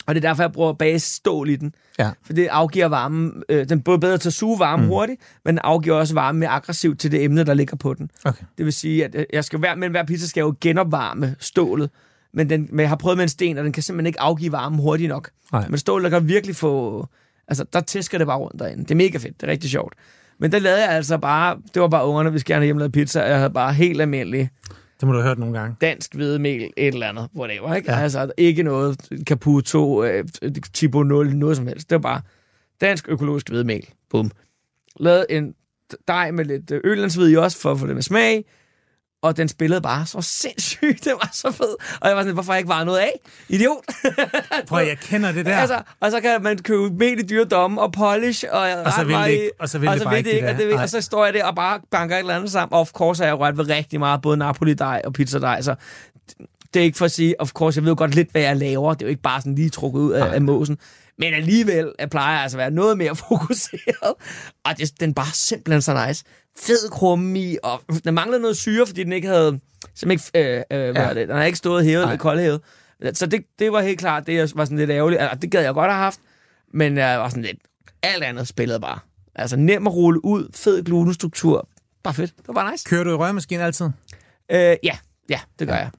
Og det er derfor, jeg bruger bage stål i den. Ja. For det afgiver varme. Øh, den er både bedre til at suge varme mm. hurtigt, men den afgiver også varme mere aggressivt til det emne, der ligger på den. Okay. Det vil sige, at jeg skal være, men hver pizza skal jo genopvarme stålet men, den, men jeg har prøvet med en sten, og den kan simpelthen ikke afgive varme hurtigt nok. Nej. Men stål, der kan virkelig få... Altså, der tæsker det bare rundt derinde. Det er mega fedt. Det er rigtig sjovt. Men der lavede jeg altså bare... Det var bare ungerne, vi skal gerne hjemmelavet pizza. Jeg havde bare helt almindelig Det må du have hørt nogle gange. Dansk hvedemel, et eller andet, whatever, ikke? Ja. Altså, ikke noget Caputo, øh, Tipo 0, noget som helst. Det var bare dansk økologisk hvedemel. Bum. Lavet en dej med lidt øh, ølandshvid i også, for at få det med smag og den spillede bare så sindssygt. Det var så fed. Og jeg var sådan, hvorfor jeg ikke var noget af? Idiot. Prøv, jeg kender det der. Altså, og så kan man købe mel i dyredomme og polish. Og, og så vil det ikke, og så vil og det, så bare ikke, det, og, det, og så står jeg der og bare banker et eller andet sammen. Og of course har jeg rørt ved rigtig meget, både Napoli-dej og pizza-dej. Så det er ikke for at sige, of course, jeg ved godt lidt, hvad jeg laver. Det er jo ikke bare sådan lige trukket ud af, af måsen. Men alligevel jeg plejer jeg altså at være noget mere fokuseret. Og det, den bare simpelthen så nice fed krumme i, og den manglede noget syre, fordi den ikke havde, som ikke, øh, øh, ja. det, den havde ikke stået hævet eller koldhævet. Så det, det var helt klart, det var sådan lidt ærgerligt. Altså, det gad jeg godt have haft, men jeg var sådan lidt, alt andet spillede bare. Altså nem at rulle ud, fed glutenstruktur, bare fedt. Det var bare nice. Kører du i røgmaskinen altid? Øh, ja, ja, det gør ja. jeg.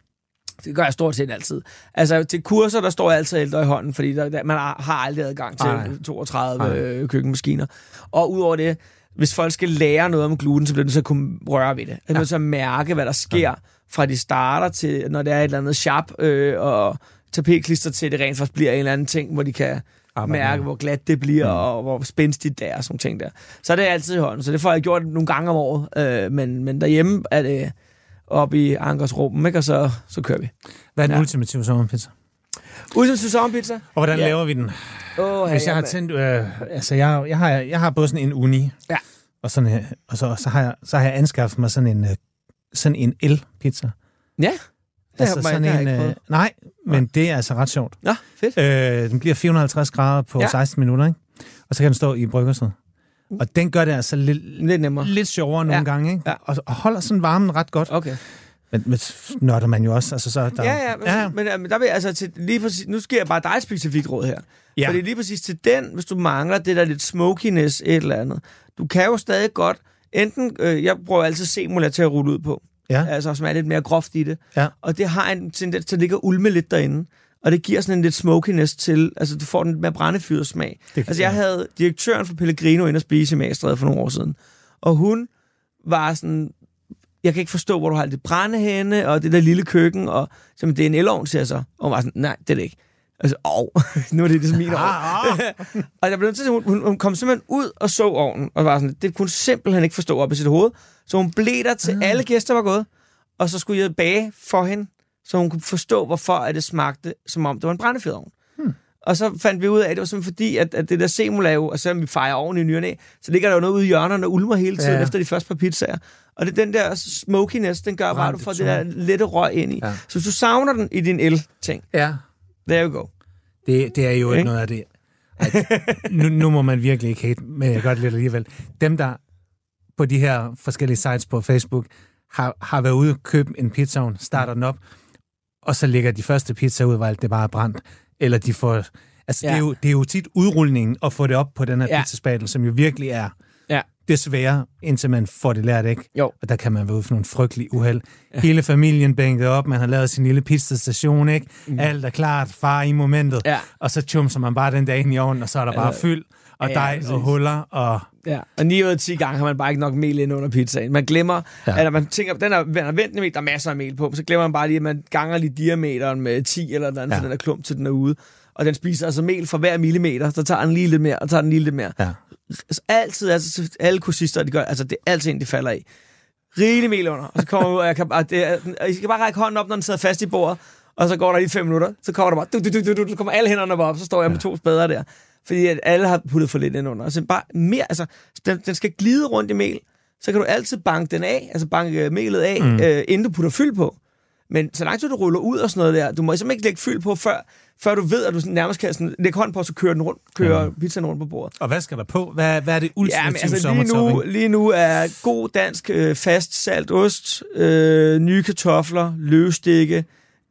Det gør jeg stort set altid. Altså til kurser, der står jeg altid ældre i hånden, fordi der, der, man har aldrig adgang til Ej. 32 Ej. Øh, køkkenmaskiner. Og udover det, hvis folk skal lære noget om gluten, så bliver de så kunne røre ved det. Altså, ja. så mærke, hvad der sker, ja. fra de starter til, når det er et eller andet sharp, øh, og tapetklister til, det rent faktisk bliver en eller anden ting, hvor de kan Arbejde mærke, med. hvor glat det bliver, mm. og hvor spændstigt det er, og sådan ting der. Så er det altid i hånden, så det får jeg gjort nogle gange om året. Øh, men, men derhjemme er det oppe i Ankers rum, ikke? og så, så kører vi. Hvad er den ja. ultimative sommerpizza? Ultimative sommerpizza? Og hvordan ja. laver vi den? Oh, Hvis jeg har tændt, øh, altså jeg, jeg, har, jeg har både sådan en uni, ja. og, sådan, og så, så, har jeg, så har jeg anskaffet mig sådan en, øh, sådan en el-pizza. Ja, det altså sådan en, øh, Nej, men det er altså ret sjovt. Ja, fedt. Øh, den bliver 450 grader på ja. 16 minutter, ikke? Og så kan den stå i bryggerset. Og den gør det altså lidt, lidt, nemmere. lidt sjovere nogle ja. gange, ikke? Ja. Og, og holder sådan varmen ret godt. Okay. Men, men nørder man jo også. Altså, så der, ja, ja, men, ja. Men, men der vil altså til, lige præcis, nu skal jeg bare dig et specifikt råd her. Ja. Fordi lige præcis til den, hvis du mangler det der lidt smokiness, et eller andet, du kan jo stadig godt, enten, øh, jeg bruger altid semula til at rulle ud på, ja. altså som er lidt mere groft i det, ja. og det har en tendens til at ligge ulme lidt derinde, og det giver sådan en lidt smokiness til, altså du får den mere brændefyret smag. Altså jeg havde direktøren for Pellegrino ind og spise i Magstræde for nogle år siden, og hun var sådan, jeg kan ikke forstå, hvor du har det brændehænde, og det der lille køkken, og så, det er en elovn, siger så. Og hun var sådan, nej, det er det ikke. Altså, åh, nu er det ligesom min ovn. Ah, ah. og jeg blev til, hun, hun, hun, kom simpelthen ud og så ovnen, og var sådan, det kunne simpelthen ikke forstå op i sit hoved. Så hun blev der til ah. alle gæster var gået, og så skulle jeg bage for hende, så hun kunne forstå, hvorfor at det smagte, som om det var en brændefjedovn. Hmm. Og så fandt vi ud af, at det var simpelthen fordi, at, at det der semula jo, og selvom vi fejrer oven i nyerne, så ligger der jo noget ude i hjørnerne og ulmer hele tiden ja. efter de første par pizzaer. Og det den der smokiness, den gør bare, at du får det der lette røg ind i. Ja. Så hvis du savner den i din el-ting, ja. there you go. Det, det er jo ikke noget af det. At, nu, nu må man virkelig ikke hate, men jeg gør det lidt alligevel. Dem, der på de her forskellige sites på Facebook har, har været ude og købe en pizzaovn, starter den op, og så ligger de første pizza ud, hvor alt det bare er brændt. Eller de får... Altså, ja. det, er jo, det er jo tit udrulningen at få det op på den her ja. pizzaspatel, som jo virkelig er ja. desværre, indtil man får det lært, ikke? Jo. Og der kan man være ude for nogle frygtelige uheld. Ja. Hele familien bænket op, man har lavet sin lille pizzastation, ikke? Mm. Alt er klart, far i momentet. Ja. Og så chumser man bare den dag ind i ovnen, og så er der bare fyld og ja, dej ja, og huller. Og... Ja, og 9 ud af 10 gange har man bare ikke nok mel ind under pizzaen. Man glemmer, ja. eller man tænker, den er, den er vendt der er masser af mel på, så glemmer man bare lige, at man ganger lige diameteren med 10 eller noget andet, ja. så den er klump til den er ude. Og den spiser altså mel for hver millimeter, så tager den lige lidt mere, og tager den lige lidt mere. Ja. Altså, altid, altså alle kursister, de gør, altså det er altid en, de falder i. Rigelig mel under, og så kommer ud, og jeg kan bare, det er, I skal bare række hånden op, når den sidder fast i bordet, og så går der lige fem minutter, så kommer der bare, du, du, du, du, du, kommer alle hænderne op, så står jeg med to spader der. Fordi at alle har puttet for lidt ind under. Altså bare mere, altså, den, den skal glide rundt i mel, så kan du altid banke den af, altså banke melet af, mm. øh, inden du putter fyld på. Men så langt du ruller ud og sådan noget der, du må simpelthen ikke lægge fyld på, før, før du ved, at du nærmest kan sådan, lægge hånden på, så kører den rundt, kører mm. pizzaen rundt på bordet. Og hvad skal der på? Hvad, hvad er det ultimative ja, altså, lige nu, lige nu er god dansk øh, fast salt ost, øh, nye kartofler, løvstikke,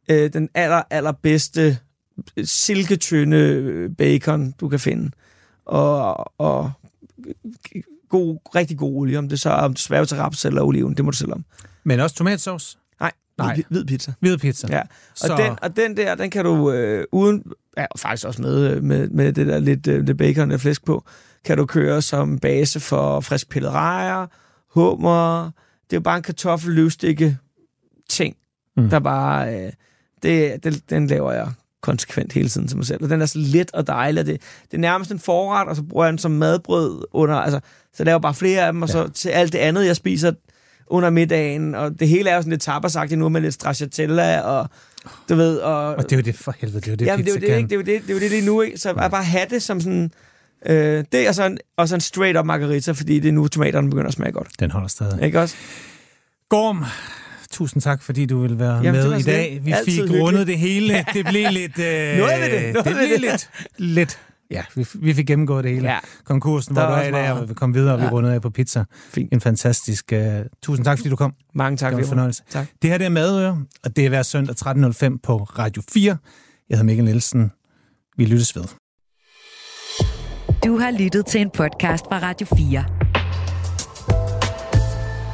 øh, den aller, allerbedste silketynde øh, bacon, du kan finde. Og, og god, rigtig god olie, om det så er svært til raps eller oliven, det må du selv om. Men også tomatsauce? Nej, Nej. hvid pizza. Hvid pizza. Ja, og, så... den, og den der, den kan du øh, uden, ja, faktisk også med, med, med det der lidt, øh, det bacon og flæsk på, kan du køre som base for frisk pillet rejer, hummer, det er jo bare en kartoffel løvstikke ting, mm. der bare... Øh, det, det, den laver jeg konsekvent hele tiden til mig selv. Og den er så let og dejlig. Det, det er nærmest en forret, og så bruger jeg den som madbrød under... Altså, så jeg laver bare flere af dem, og så til alt det andet, jeg spiser under middagen, og det hele er jo sådan lidt tapasagtigt nu med lidt stracciatella, og du ved, og... Og det er jo det for helvede, det er jo det, jamen, det er jo det, ikke? det er jo det, det er jo det lige nu, ikke? Så jeg bare have det som sådan... Øh, det er så en, og så en straight up margarita, fordi det er nu, tomaterne begynder at smage godt. Den holder stadig. Ikke også? Gorm, tusind tak, fordi du vil være Jamen, med i dag. Vi fik hyggeligt. rundet det hele. Det blev lidt... Øh, Noget ved det. Noget det blev lidt, lidt Ja, vi, vi fik gennemgået det hele. Ja. Konkursen, hvor du er i dag, og vi kom videre, og vi ja. rundede af på pizza. Fint. En fantastisk... Uh, tusind tak, fordi du kom. Mange tak. Det var en fornøjelse. Tak. Det her det er Madøre, og det er hver søndag 13.05 på Radio 4. Jeg hedder Mikkel Nielsen. Vi lyttes ved. Du har lyttet til en podcast fra Radio 4.